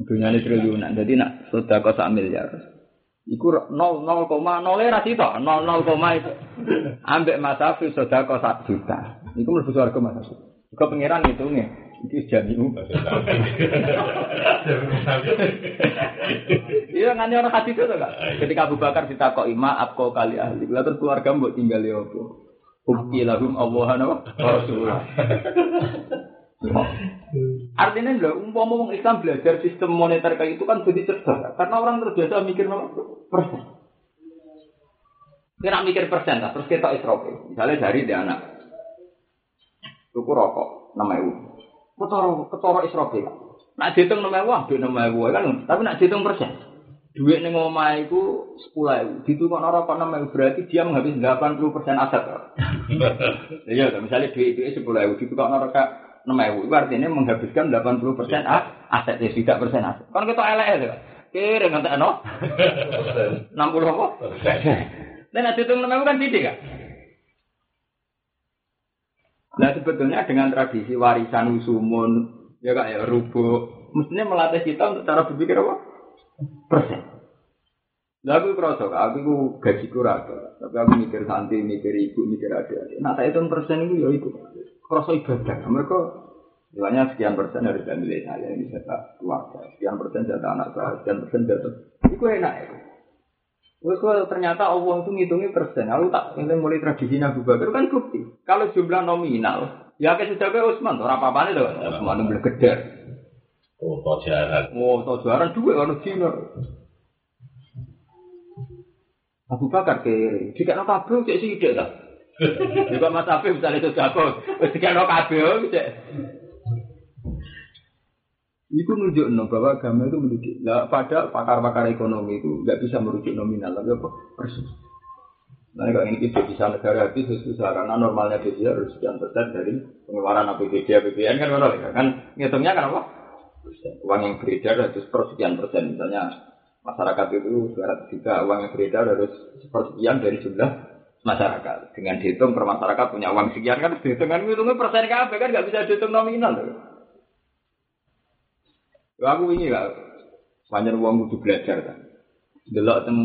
Dunia ini triliunan, jadi nak sudah kau sak miliar. Iku 0 0, ra sito, 0 0, itu. Ambek Mas Hafiz sudah kau sak juta. Iku mlebu swarga Mas Hafiz. Kau pangeran ngitungnya, iki jamiu. Iya nganti orang hadis itu kan. Ketika Abu Bakar ditakoki maaf kau kali ahli, lalu keluarga mbok tinggal ya apa? Bukti lahum Allah wa Rasulullah. Artinya lho, umpama wong Islam belajar sistem moneter kayak itu kan jadi cerdas. Karena orang terbiasa mikir? Persen. Nak mikir persen lah, terus kita isrofi. Misalnya dari dia anak. Tuku rokok, nama ewu. Ketoro, ketoro isrofi. Nak dihitung nama ambil nama ewu kan. Tapi nak dihitung persen. Duit ning omah iku 10.000. Ditukokno rokok 6.000 berarti dia menghabis 80% aset. Iya, misalnya duit itu 10.000 ditukokno rokok 6.000 itu artinya menghabiskan 80% a- aset ya tidak persen aset. Kan kita elek ya. Kira ngantek no? 60 apa? Dan nanti hitung 6.000 kan tidak kan? Nah sebetulnya dengan tradisi warisan usumun, ya kak ya rubuh, mestinya melatih kita untuk cara berpikir apa? Persen. Lah aku kerasa, aku itu gaji kurang, tapi aku mikir santri, mikir ibu, mikir adik-adik. Nah, saya hitung persen itu ya itu. Kerasa ibadah. Mereka Misalnya sekian persen dari milik saya ini jatah keluarga, sekian persen jatah anak saya, sekian persen jatah. Itu enak ya. Terus kalau ternyata Allah itu ngitungnya persen. Aku tak ini mulai tradisi Abu Bakar kan bukti. Kalau jumlah nominal, ya kayak kayak Utsman, orang apa-apa itu Utsman itu gede. Foto jalan. Oh, tau juaran duwe ono Cina. Abu Bakar kiri, jika no kabel cek sidik ta. Juga Mas Afif misalnya itu jago, jika no kabel cek. Iku nunjuk no bahwa agama itu mendidik. Nah, pada pakar-pakar ekonomi itu nggak bisa merujuk nominal, tapi apa persis. Nah, kalau ini kita bisa negara habis susah karena normalnya dia harus sekian persen dari pengeluaran APBD, APBN kan kan ngitungnya kan apa? Uang yang beredar harus persekian persen. Misalnya masyarakat itu 200 juta uang yang beredar harus sepersekian dari jumlah masyarakat. Dengan dihitung per masyarakat punya uang sekian kan dihitung kan hitungnya persen kabeh kan nggak bisa dihitung nominal. Lha aku ini lah banyak uang kudu belajar kan delok teng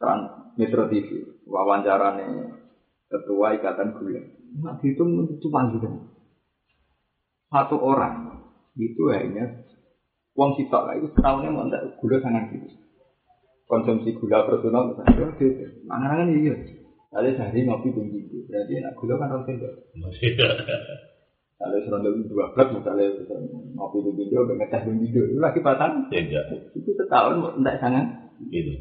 trans Metro TV wawancara nih ketua ikatan gula. Nah dihitung cuma gitu satu orang itu hanya uang sitok lah itu setahunnya mau ndak gula sangat gitu konsumsi gula personal misalnya gitu mangan kan iya Lalu sehari ngopi pun gitu, berarti enak gula kan orang sendok. Kalau serondol dua belas misalnya ngopi pun gitu, ngecas pun gitu, itu lagi batang. Tidak. Itu setahun enggak sangat. Gitu.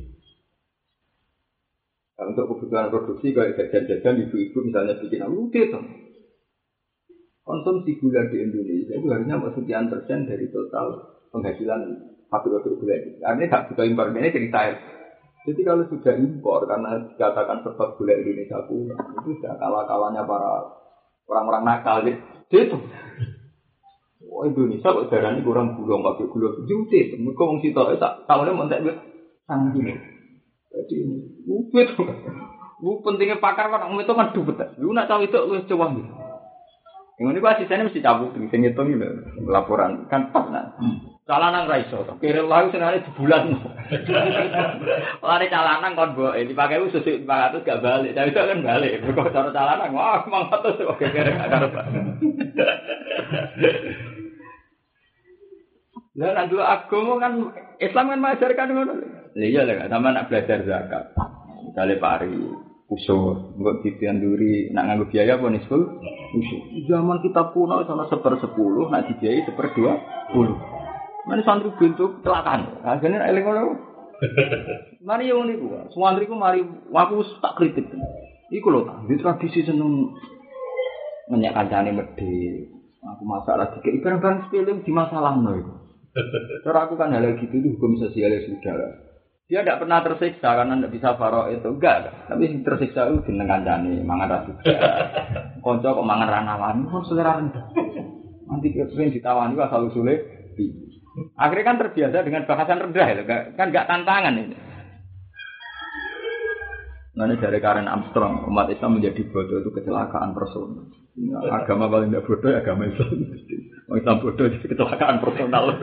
Nah, untuk kebutuhan produksi kayak jajan-jajan ibu-ibu misalnya bikin aku gitu. Konsumsi gula di Indonesia itu harusnya sekian persen dari total penghasilan pabrik gula itu. Artinya nggak butuh impor ini cerita ya. Jadi kalau sudah impor karena dikatakan sebab gula Indonesia punya itu sudah kalah-kalahnya para orang-orang nakal gitu. Itu. Wah Indonesia kok darah ini kurang gula nggak gula juti. Mereka mau situ tak tahunnya mau tak gini. Jadi upit. Bu pentingnya pakar kan itu kan dubet. Lu nak tahu itu lu coba gitu. Yang ini gua asistennya mesti cabut, bisa ngitung gitu laporan kan pas nah. Calanan raiso, kira lalu senare sebulan. Lari calanan kon bo, ini pakai usus lima ratus gak balik, tapi itu kan balik. Kok cara calanan, wah mang ratus oke kira gak karep. Lah nak dulu agama kan Islam kan mengajarkan ngono. Iya lah, sama nak belajar zakat. Misalnya pari, usur, nggak ditianduri, nak nganggo biaya apa nih usur. Zaman kita kuno sama seper sepuluh, nak dibiayai seper dua puluh. Mana santri bentuk kecelakaan. Akhirnya eling ngono. Mari yang ini gua, santriku mari aku tak kritik. Iku lho, di tradisi seneng ngenyak kancane medhe. Aku masalah dikei barang-barang sepele di masalah no itu. Cara aku kan hal gitu itu hukum sosial ya sudah. Dia tidak pernah tersiksa karena tidak bisa faro itu enggak. Tapi tersiksa itu jeneng kancane mangan ra juga. Konco kok mangan ra nawani kok selera rendah. Nanti pengen ditawani asal usule Akhirnya kan terbiasa dengan bahasan rendah ya, kan nggak tantangan ini. Ini dari Karen Armstrong, umat Islam menjadi bodoh itu kecelakaan personal. Nah, agama paling tidak bodoh ya agama Islam. Islam bodoh itu kecelakaan personal.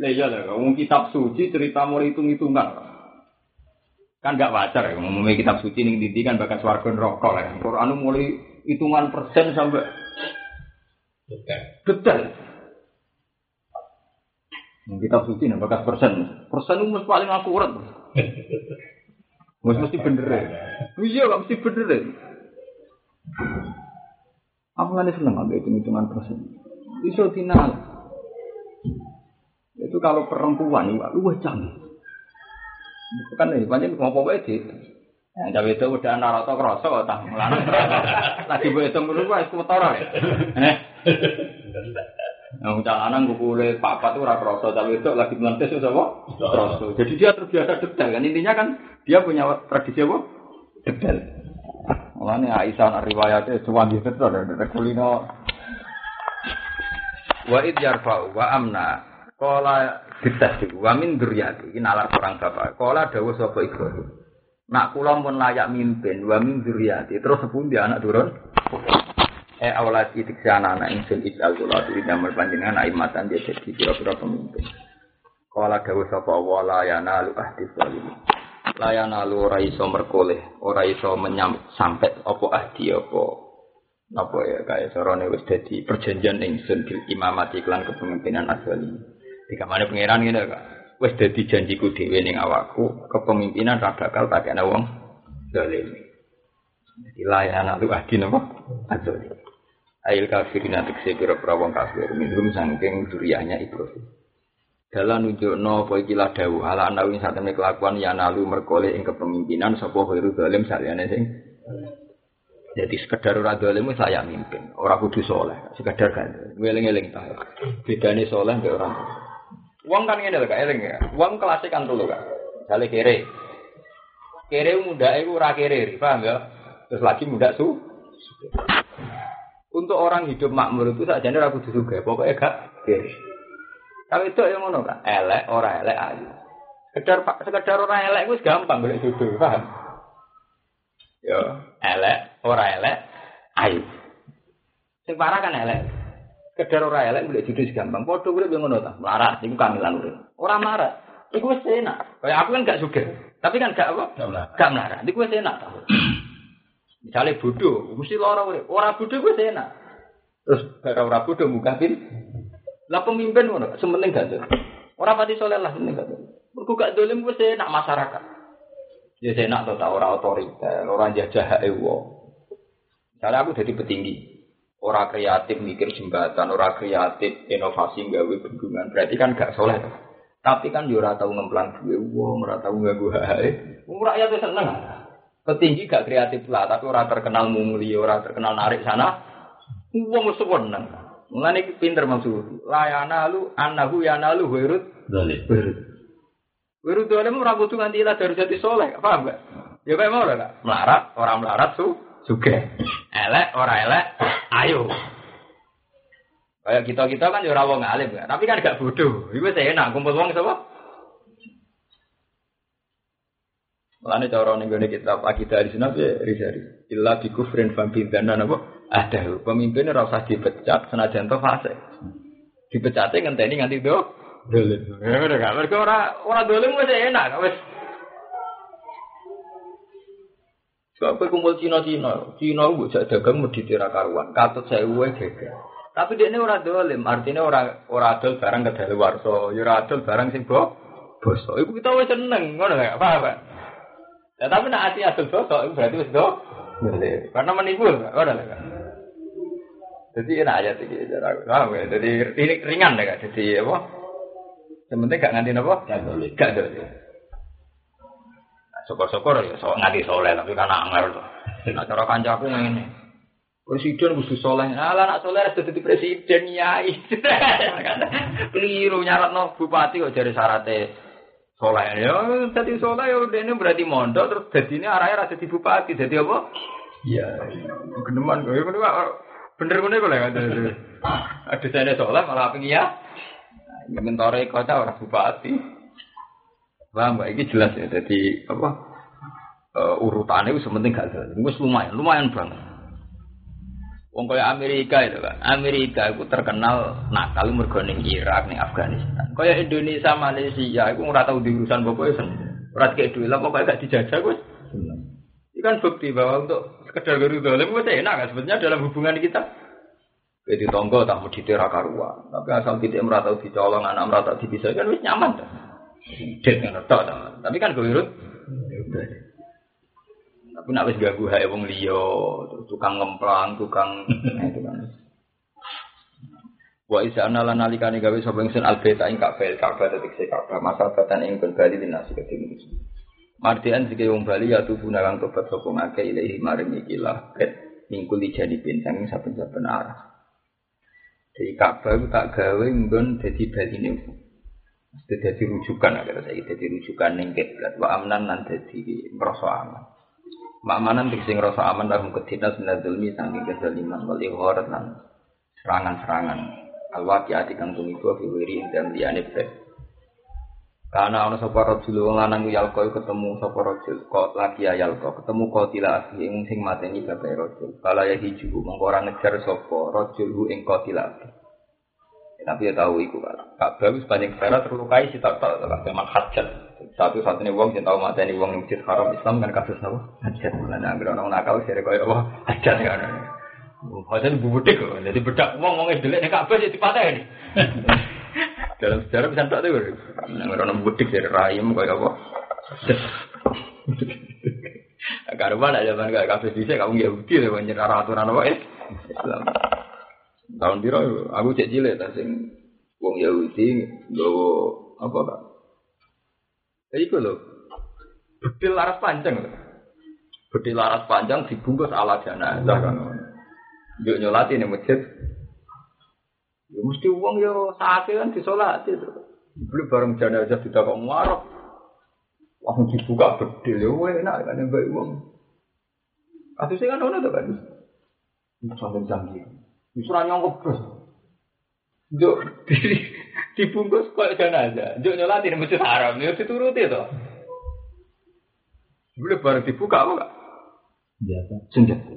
Lah iya lah, ngomong kitab suci cerita mulai hitung-hitungan. Kan nggak wajar ya, ngomongnya kitab suci ini didi kan bakal swarga neraka lah. Quran mulai hitungan persen sampai detail. Kitab suci nih bakas persen. Persen itu paling akurat. Mus mesti bener ya. Iya gak mesti bener ya. Aku kan seneng ambil hitung hitungan persen. Iso final. Itu kalau perempuan itu lu canggih. Bukan nih, banyak ngomong apa itu. Yang cawe itu udah naroto kroso kok tak melanang. Lagi gue hitung dulu gue es kotor ya. Yang calanan kukule papa tuh ora kroso, tapi itu lagi melantis itu apa? Kroso. Jadi dia terbiasa detail kan intinya kan dia punya tradisi apa? Detail. Makanya Aisyah riwayatnya cuma di situ ada ada kulino. Wa id yarfa'u wa amna Kola dites wa min dzurriyyati iki nalar orang bapak. Kola dawuh sapa Ibrahim. Nak kula pun layak mimpin wa min dzurriyyati. Terus sepundi anak turun? Eh awalat itik sana anak ingsun isal kula diri damel panjenengan aimatan dia jadi kira-kira pemimpin. Kala dawuh sapa wala yana lu ahdi zalim. Layana lu ora iso merkoleh, ora iso menyam sampai apa ahdi apa apa ya kaya sorone wis dadi perjanjian ingsun bil imamati iklan kepemimpinan asali. Jika mana pangeran ngene kok. Wis dadi janjiku dhewe ning awakku kepemimpinan ra bakal tak ana wong zalim. Jadi layana lu ahdi napa? Asali. Ail kafirin atik pira-pira wong kafir minum sangking duriannya Ibrahim. Dalam nunjukno apa iki la dawuh ala anawi satene kelakuan ya nalu merkole ing kepemimpinan sapa khairu zalim saliyane sing jadi sekedar ora dolim wis layak mimpin, ora kudu soleh, sekedar kan ngeling-eling ta. Bedane soleh mbek orang. Wong kan ngene lho Kak, eling ya. Wong kelas kan dulu Kak. Misale kere. Kere muda iku ora kere, paham ya? Terus lagi muda su. Untuk orang hidup makmur itu sakjane ora kudu juga, pokoknya gak kere. Kalau itu yang ngono Kak, elek ora elek ayu. Sekedar sekedar ora elek wis gampang golek jodoh, paham? Ya, elek, ora elek, ayu. Sing kan elek. Kedar ora elek boleh judul gampang. Padha urip yo ngono ta. Melarat iku kamilan urip. Ora melarat. Iku wis enak. Kayak aku kan gak sugih. Tapi kan gak apa? Gak melarat. Iku wis enak ta. Misalnya bodoh, mesti lara urip. Ora bodoh wis enak. Terus gara ora bodoh muka pin. Lah pemimpin ngono, sementing gak tuh. Ora pati soleh lah sementing gak tuh. Mergo gak dolim wis enak masyarakat. Ya saya nak tahu orang otoriter, orang jajah ewo. Misalnya aku jadi petinggi, orang kreatif mikir jembatan, orang kreatif inovasi gawe bendungan, berarti kan gak soleh. Tapi kan yo ora tau ngemplang duwe wong, ora tau ganggu hae. Wong rakyat seneng. Petinggi gak kreatif lah, tapi ora terkenal mungli, ora terkenal narik sana. Wong seneng. Mulane pinter maksud. Layana lu annahu yanalu wirut. Zalim. Wiru dolim ora kudu nganti ilah dari jadi soleh, paham gak? Ya kayak mau lah, melarat, orang melarat su, suge, elek, orang elek, ayo. Kayak kita kita kan ya wong alim kan, tapi kan gak bodoh. Iku enak kumpul wong sapa? Mulane cara ning gone kitab akidah di sana ya risari. Illa bi kufrin fa bidana napa? Ada pemimpin ora usah dipecat senajan to fase. Dipecate ngenteni nganti do dolim. Ya udah gak mergo ora ora dolim wis enak wis. Sebab kumpul Cina-Cina, Cina mbok jak dagang medhit ora karuan, katut sewu geger. Tapi dia ini ora dolim, artinya ora ora adol barang kedaluwarsa, ya ora adol barang sing bo bosok. Iku kita wis seneng, ngono gak paham, Pak? Ya tapi nak ati adol bosok itu berarti wis do. Karena menipu, ngono lho. Jadi enak aja sih, ya? Jadi ringan deh, Kak. Jadi apa? Sementara gak nganti apa? Gak dolim. Gak dolim. Syukur-syukur ya, so, nganti soleh, tapi kan angel tuh. Nah, cara kancaku ngene. Presiden kudu soleh. Alah nak soleh harus jadi presiden nyai. Keliru nyaratno bupati kok jadi syaratnya soleh. Ya jadi soleh ya ini berarti mondok terus jadi ini arahnya rasa di bupati. Jadi apa? Iya. Geneman kok. Ya bener bener kok lah. Ada saya soleh malah apa ya? Mentore kota orang bupati. Paham mbak? Ini jelas ya. Jadi apa? Uh, urutannya itu sementing gak ada. Itu lumayan, lumayan banget. Wong kaya Amerika itu kan. Amerika itu terkenal nakal mergo ning Irak ning Afghanistan. Kaya Indonesia, Malaysia itu ora tau diurusan pokoknya sen. Ora kayak duit lah pokoknya gak dijajah wis. Ini kan bukti bahwa untuk sekedar guru dolim itu enak kan sebetulnya dalam hubungan kita. Jadi tonggo tak mau ditera karuan. Tapi asal tidak merata dicolong anak merata dipisah kan wis nyaman dah. Dit kan tok Tapi kan gue urut. Tapi nak wis gagu hae wong liya, tukang ngemplang, tukang nah, itu kan. Wa isa anala nalikane gawe sapa ingsun albeta ing kafel Ka'bah dadi se Ka'bah masa batan ing kon bali dinasi keding. Martian sike wong Bali ya tubuh narang tobat sapa ngake ilahi maring iki lah bet mingkuli jadi bintang saben-saben arah. Jadi Ka'bah itu tak gawe nggon dadi baline Mesti jadi rujukan agar saya jadi rujukan ning kiblat wa amnan nan dadi merasa aman. Makmanan sing ngrasa aman lahum kedina sinadzulmi saking kezaliman wal igharat lan serangan-serangan alwaqiati kang tumiku fi wiri dan liyane. Karena ana sapa rajul wong lanang yalko ketemu sapa rajul kok lagi yalko ketemu qatila ing sing mateni bapak rajul. Kala ya hiju mengko ora ngejar sapa rajul ing qatila Tapi ya tahu iku kan. Ka'bah wis banyak cara terlukai si tak tak memang hajat. Satu satunya wong yang tahu mata ini wong yang masjid haram Islam kan kasus apa? Hajat. Mulane anggere orang nakal sire koyo apa? Hajat kan. Hajat bubudik kok. Jadi bedak wong wong delek nek Ka'bah jadi patah ini. Dalam sejarah bisa tak tahu. Anggere orang bubudik dari rahim koyo apa? Karuan aja kan gak kabeh dhisik kamu Yahudi lho nyerah aturan apa Islam. Tahun piro aku cek cilik ta sing wong Yahudi nggawa apa kak? Ya iku lho. Bedil laras panjang lho. Bedil laras panjang dibungkus ala jenazah kan. Yuk nyolati nih masjid. Ya mesti uang yo sakit kan disolati itu. Beli bareng jenazah tidak kok ngarep. Langsung dibuka bedil ya enak kan yang baik uang. Kasusnya kan ono tuh kan. Sampai canggih. Disuruh nyongkok terus. Juk di- dibungkus kok jenazah. Juk nyolati nih masjid haram. Ya dituruti tuh. Beli bareng dibuka apa kak? Biasa. senjata.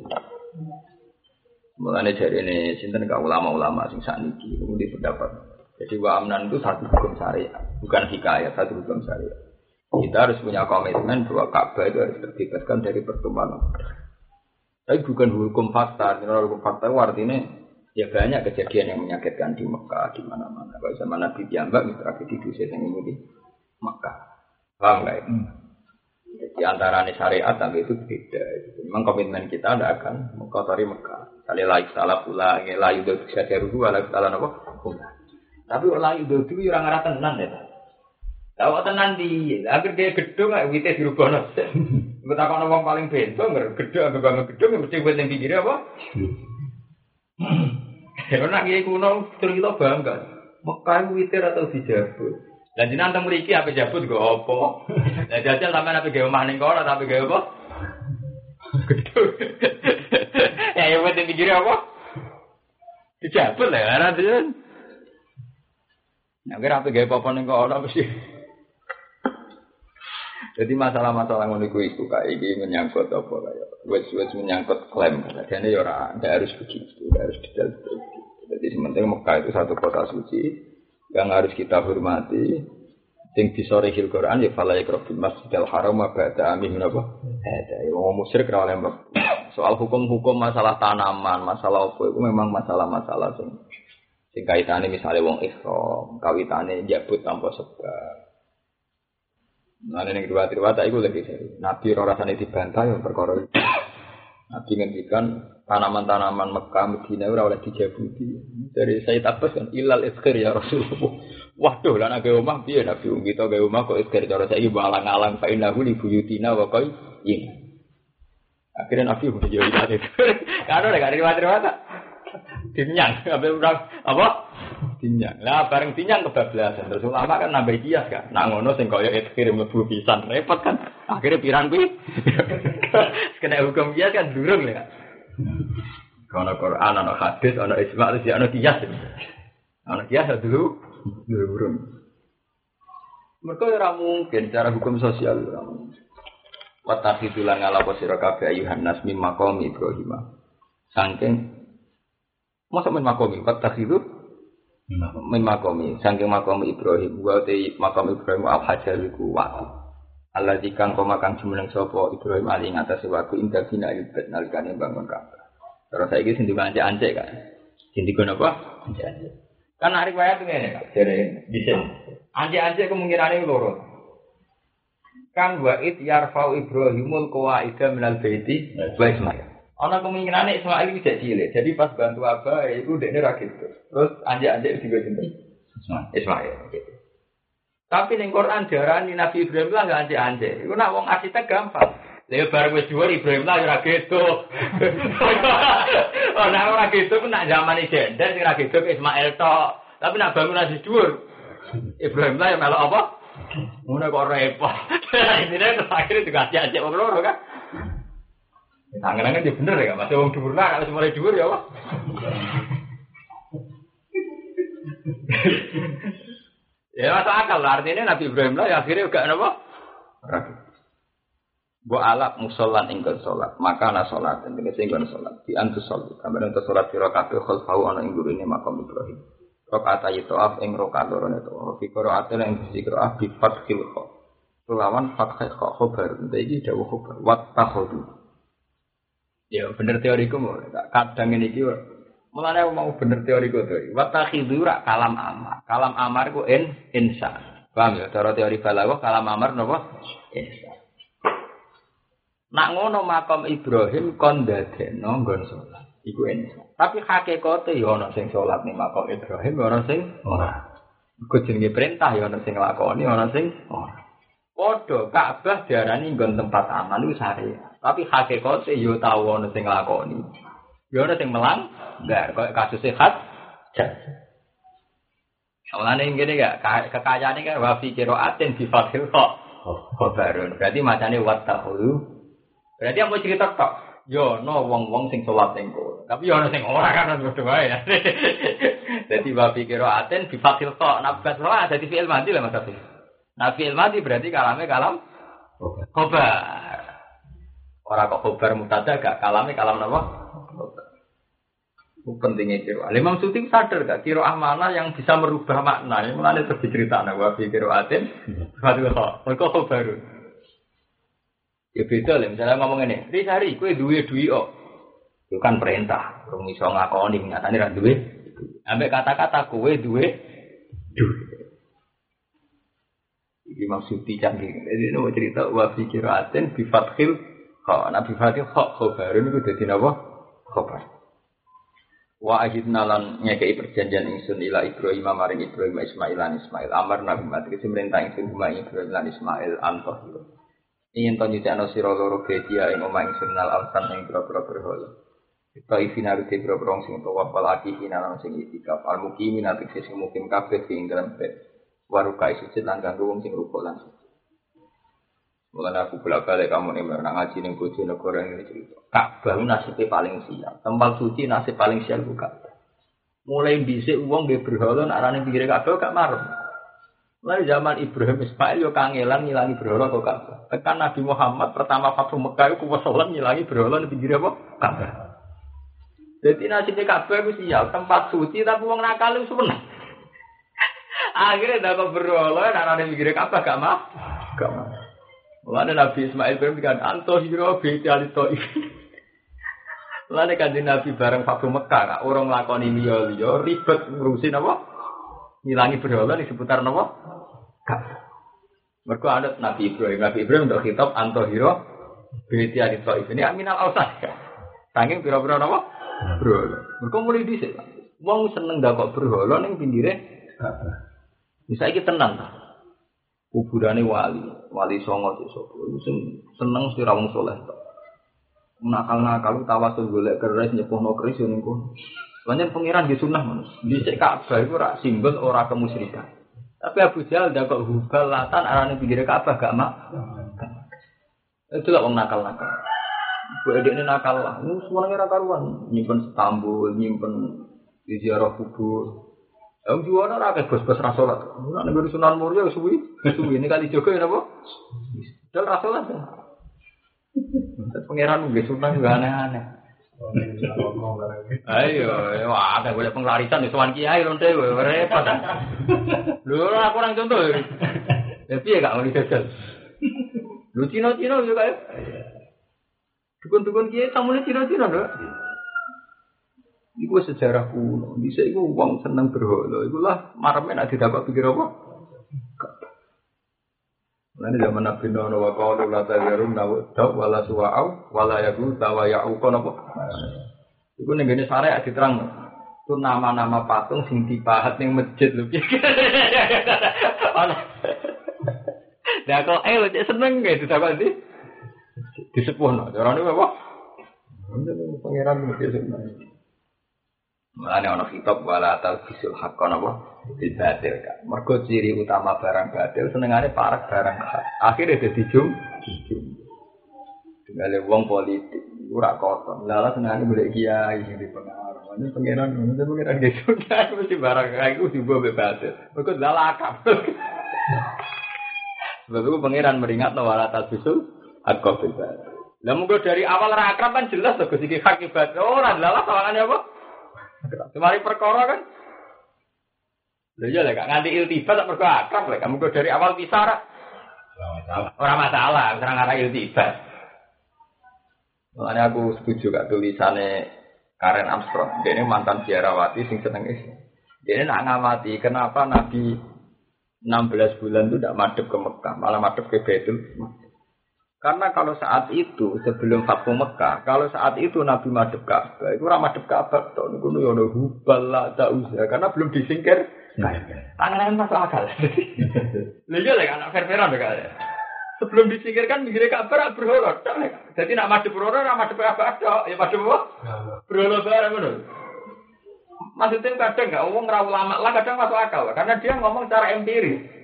Mulane jari ini sinten gak ulama-ulama sing sakniki itu di pendapat. Jadi wa'amnan itu satu hukum syariat, bukan hikayat, satu hukum syariat. Kita harus punya komitmen bahwa Ka'bah itu harus terbebaskan dari pertumbuhan. Tapi bukan hukum fakta. Hukum fakta itu artinya ya banyak kejadian yang menyakitkan di Mekah, di mana-mana. Kalau zaman Nabi itu tragedi di yang ini di Mekah. Paham nggak ya? Di antara syariat tapi itu beda. Memang komitmen kita tidak akan mengkotori Mekah. Kali layu salah pula, layu itu bisa diruhu, layu salah apa? Tapi layu itu itu orang arah tenan ya. Tahu tenan di, akhir dia gedung, nggak wite dirubah nasi. Kan orang paling bento, nggak gedung, nggak bangun gedung, mesti buat yang pinggirnya apa? Karena kiai kuno cerita bangga. Mekah itu witir atau dijabut. Dan jenengan teng mriki apa jabut go apa? Lah jajal sampean apa gawe omah ning kono tapi gawe apa? Ya ya buat pikir apa? Dijabut lah karena dia. Nah, kira apa gawe apa ning kono mesti. Jadi masalah-masalah ngono iku iku kayak iki menyangkut apa kayak wes-wes menyangkut klaim. Jadi ya ora harus begitu, harus detail begitu. Jadi sementing Mekah itu satu kota suci yang harus kita hormati. Sing disorehil Quran ya fala yakrabul masjidil haram wa ba'da amin menapa? Ada ya wong musyrik ora oleh. Soal hukum-hukum masalah tanaman, masalah apa itu memang masalah-masalah sing sing kaitane misalnya wong ihram, kawitane jabut tanpa sebab. Nah, ini kedua riwayat itu lagi seri. Nabi rasane dibantah ya perkara itu. Nabi ngendikan tanaman-tanaman Mekah Medina ora oleh dijabuti. Dari Sayyid Abbas kan ilal iskir ya Rasulullah. Waduh lah nak omah piye Nabi wong kita gawe omah kok iskir cara saiki balang-alang fa innahu li buyutina wa qai. Akhirnya Nabi udah itu. Karena ada riwayat-riwayat. Dinyang, apa apa? Dinyang. Lah bareng dinyang kebablasan. Terus ulama kan nambah kias kan. Nak ngono sing kaya ikhir mlebu pisan repot kan. Akhirnya pirang kuwi. Kena hukum kias kan durung ya. Kalau Quran, ana hadis, ana ijma, terus ana kias. Ana kias dulu durung. Mereka ora mungkin cara hukum sosial ora mungkin. Watakhidulan ngala posira kabeh ayuhan nas mim maqam Ibrahim. Saking Masa min makomi, watakhidu min makomi, saking makom Ibrahim, wa te makom Ibrahim al hajar iku watu. Allah dikang koma kang jumeneng sapa Ibrahim ali ing atase watu indah bina ibad nalikane bangun Ka'bah. Terus saiki sing dibancak-ancek kan. Sing dikono apa? Ancek-ancek. Kan hari riwayat ngene, Kak. Jare disen. Ancek-ancek kemungkinane loro. Kan wa id yarfau Ibrahimul qawaida minal baiti wa Ismail. Ana kemungkinan Ismail iki cilik. Jadi pas bantu Abah iku dekne ra gitu. Terus anjek-anjek juga sinten? Ismail. Gitu. Tapi ning Quran diarani Nabi Ibrahim lah gak anjek-anjek. Iku nak wong arsitek gampang. Lha bareng wis dhuwur Ibrahim lah ora gitu. oh, nak ora gitu ku nak zaman jender sing ora gitu Ismail tok. Tapi nak bangunan di dhuwur Ibrahim lah yang melok apa? Ngono kok repot. Intine akhirnya dikasih anjek wong loro kan. Tangan-tangan dia bener ya, masih wong dhuwur lah, kalau mulai dhuwur ya apa? ya masuk akal lah, artinya Nabi Ibrahim lah, ya akhirnya gak apa? Ragu. Bu alak musolan ingkon sholat, maka ana sholat, dan ini ingkon sholat, di antu sholat, kamar untuk sholat di rokaat khol fau ana ing ini makam Ibrahim. Rokaat ayi toaf ing rokaat lorone to, fi qiraat ing sisi qiraat bi fathil kha. Lawan fathil kha khobar, iki dawuh khobar, wat takhudu. Ya bener teoriku kadang ini ki mulane mau bener teoriku tuh. Wa takhidhu kalam amar. Kalam amar ku in insa. Paham ya? Cara teori balaghah kalam amar napa? Insa. Nak ngono makam Ibrahim kon dadekno nggon iku insan. Tapi hakikate ya ana sing salat ning makam Ibrahim, ya ana sing ora. Iku jenenge perintah ya ana sing nglakoni, ana sing ora. Padha Ka'bah diarani nggon tempat aman iku syariat. Tapi hakikate ya tau ana sing nglakoni. Ya ana sing melang, enggak kaya kasus sehat. Mulane ngene gak kekayaane kan wa fi qiraatin bi fathil kha. Khabarun. Berarti macane wattaqulu. Berarti mau cerita tok. Yo no wong-wong sing salat ning. Tapi yo ono sing ora kan padha wae. Dadi wa fi qiraatin bi fathil kha. Nabas ora dadi fi'il mati lah Mas. Nah fi'il mati berarti kalame kalam khabar. Ora kok khabar mutada gak kalame kalam napa? Itu pentingnya kiro. Imam Suti sadar gak kiro mana yang bisa merubah makna. Yang mulai terus diceritakan wa fi kiro atin. Fatul kho. Mereka kho baru. Ya beda lah. Misalnya ngomong ini. Risari, kue duwe duwe oh. Itu kan perintah. Rung iso ngakoni. Nyatanya ra duwe. Ambek kata-kata kue duwe duwe. Iki maksudi canggih. Jadi ini cerita wa fi kiro atin bi fathil kho. Nah bi fathil kho khobarun itu jadi apa? Khobar. Wa ahidna lan ngekei perjanjian ingsun ila Ibrahim maring Ibrahim Ismail lan Ismail amar nabi mati kese merintah ingsun kuma Ibrahim lan Ismail antoh yo. Ingin to nyucakno sira loro bedia ing omah ingsun nal alsan ing pira-pira berhala. Kita ifina rute pira-pira sing tuwa wal akihina lan sing itikaf al mukimin ati sing mukim kabeh sing dalam bed. Waruka sujud lan kanggo wong sing rukuk lan sujud. Mulane aku bolak balik kamu nih nak ngaji nih bojo negara ini cerita. Ka'bah nasibnya paling sial. Tempat suci nasib paling sial buka. Mulai dhisik wong nggih berhala arane pinggire Ka'bah gak marem. Mulai zaman Ibrahim Ismail yo kangelan ngilangi berhala kok Ka'bah. Tekan Nabi Muhammad pertama Fathu Mekah iku kuwasolan ngilangi berhala di pinggire apa? Jadi nasibnya Ka'bah itu sial, tempat suci tapi wong nakal itu seneng. Akhirnya dah kok berhala nak arane pinggire Ka'bah gak mah? Gak mah. Mulane Nabi Ismail bin kan anto hiro beti alito. Mulane kan Nabi bareng Fatu Mekah, orang lakoni liya liya ribet ngurusin apa? Ngilangi berhala di seputar apa? Kak. Mereka ada Nabi Ibrahim, Nabi Ibrahim untuk kitab anto hiro beti alito ini aminal ausad. Tanging pira-pira apa? Berhala. Mereka mulai dhisik. Wong seneng dakok berhala ning pinggire Bisa iki tenang ta. kuburane wali, wali songo. Iku sing seneng mesti ra wong saleh tok. Nakal-nakal tawasul golek keris nyepuhno keris yo ning. Banyak pangeran di sunnah manus. Di cek Ka'bah itu rak simbol ora kemusyrikan. Tapi Abu Jahal dak kok hubal latan arane pinggir Ka'bah gak mak. Itu lah wong nakal-nakal. Bu edek ini nakal lah. Ini semuanya nakal karuan. Nyimpen setambul, nyimpen di ziarah kubur. Yang juara rakyat bos-bos rasolat. Nah, negeri Sunan Muria suwi, suwi ini kali Joko ya apa? Dal rasolat. Pangeran nggak Sunan nggak aneh-aneh. Ayo, wah, ada boleh penglarisan di Suwan Kiai lonte, repot. Lu aku orang contoh. Tapi ya gak mau dijajal. Lu Cina-Cina juga ya. Dukun-dukun Kiai tamunya Cina-Cina dong. Iku sejarah kuno. Bisa iku uang seneng berhala. Ikulah maremnya nak didapat pikir apa? Nanti zaman Nabi Nuh wa qalu la tazarun daw wala suwa'au wala yagu tawa ya'u kono apa? Iku ning gene syariat diterang itu nama-nama patung sing dipahat ning masjid lho. Ana. Lah kok eh lho seneng gak didapat di disepuhno. Carane apa? Pangeran mesti seneng. Mulane ana kitab wala talbisul haqqan apa bil batil. Mergo ciri utama barang batil senengane parek barang hak. Akhire dadi jum. Tinggal wong politik ora kotor. Lala senengane golek kiai sing dipengaruh. Ini pangeran ngono tapi pangeran gitu kan mesti barang iku dibawa be batil. Mergo lala akap. Sebab itu pangeran meringat wala talbisul haqqan bil batil. Lah mungkin dari awal ra akrab kan jelas to Gusti hak ibadah. Ora lala sawangane apa? Kemari perkara kan. Lha iya lek nganti iltibat tak perkara akrab lek kamu dari awal pisah ora. Ora masalah, ora ngara iltibat. Makanya aku setuju gak tulisannya Karen Armstrong. Dia ini mantan biarawati sing seneng Islam. Dia ini nak ngamati kenapa Nabi 16 bulan itu tidak madep ke Mekah, malah madep ke Betul. Karena kalau saat itu sebelum Fathu Mekah, kalau saat itu Nabi madhep Ka'bah, itu ora madhep Ka'bah tok niku yo ono hubal la ta'uza karena belum disingkir. Tangan masuk akal. Lha iya lek anak kan. Sebelum disingkirkan mikirnya Ka'bah tok. Jadi nak madhep berhala ora madhep Ka'bah tok, ya madhep apa? Berhala bareng ngono. Maksudnya kadang nggak ngomong ra ulama lah kadang masuk akal karena dia ngomong secara empiris.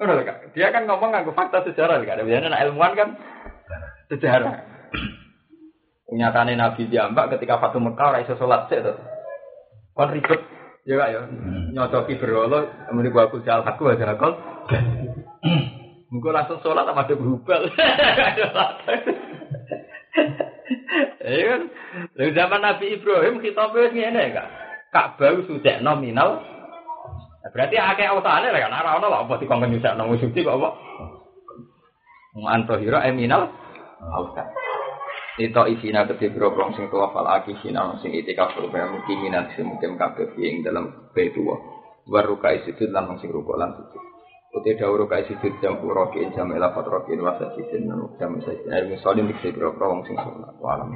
Kak. Dia kan ngomong nganggo fakta sejarah, Kak. Biasanya anak ilmuwan kan sejarah. Nyatane Nabi Jambak ketika Fatu Mekah ora iso salat sik to. Kon ribet ya Kak ya. Nyocoki berhala muni aku jal aku aja kok. Mungkin langsung sholat sama ada berubah. Iya kan? Zaman Nabi Ibrahim kita wis ngene Kak. Ka'bah sudah nominal Nah, berarti akeh ausane lah kan ora ono apa dikongkon nyusakno suci kok apa. Manto hira eminal ausa. Itu isina kete program sing tuwa fal akisina sing itikaf program mungkin minat sing mungkin kabeh ing dalam betua. Waru kai sujud lan sing rukuk lan sujud. Uti dawuh kai sujud jam rokin jam elafat rokin wasa sisin jam sajid. Ayo misalnya dikse program sing salat. Walam.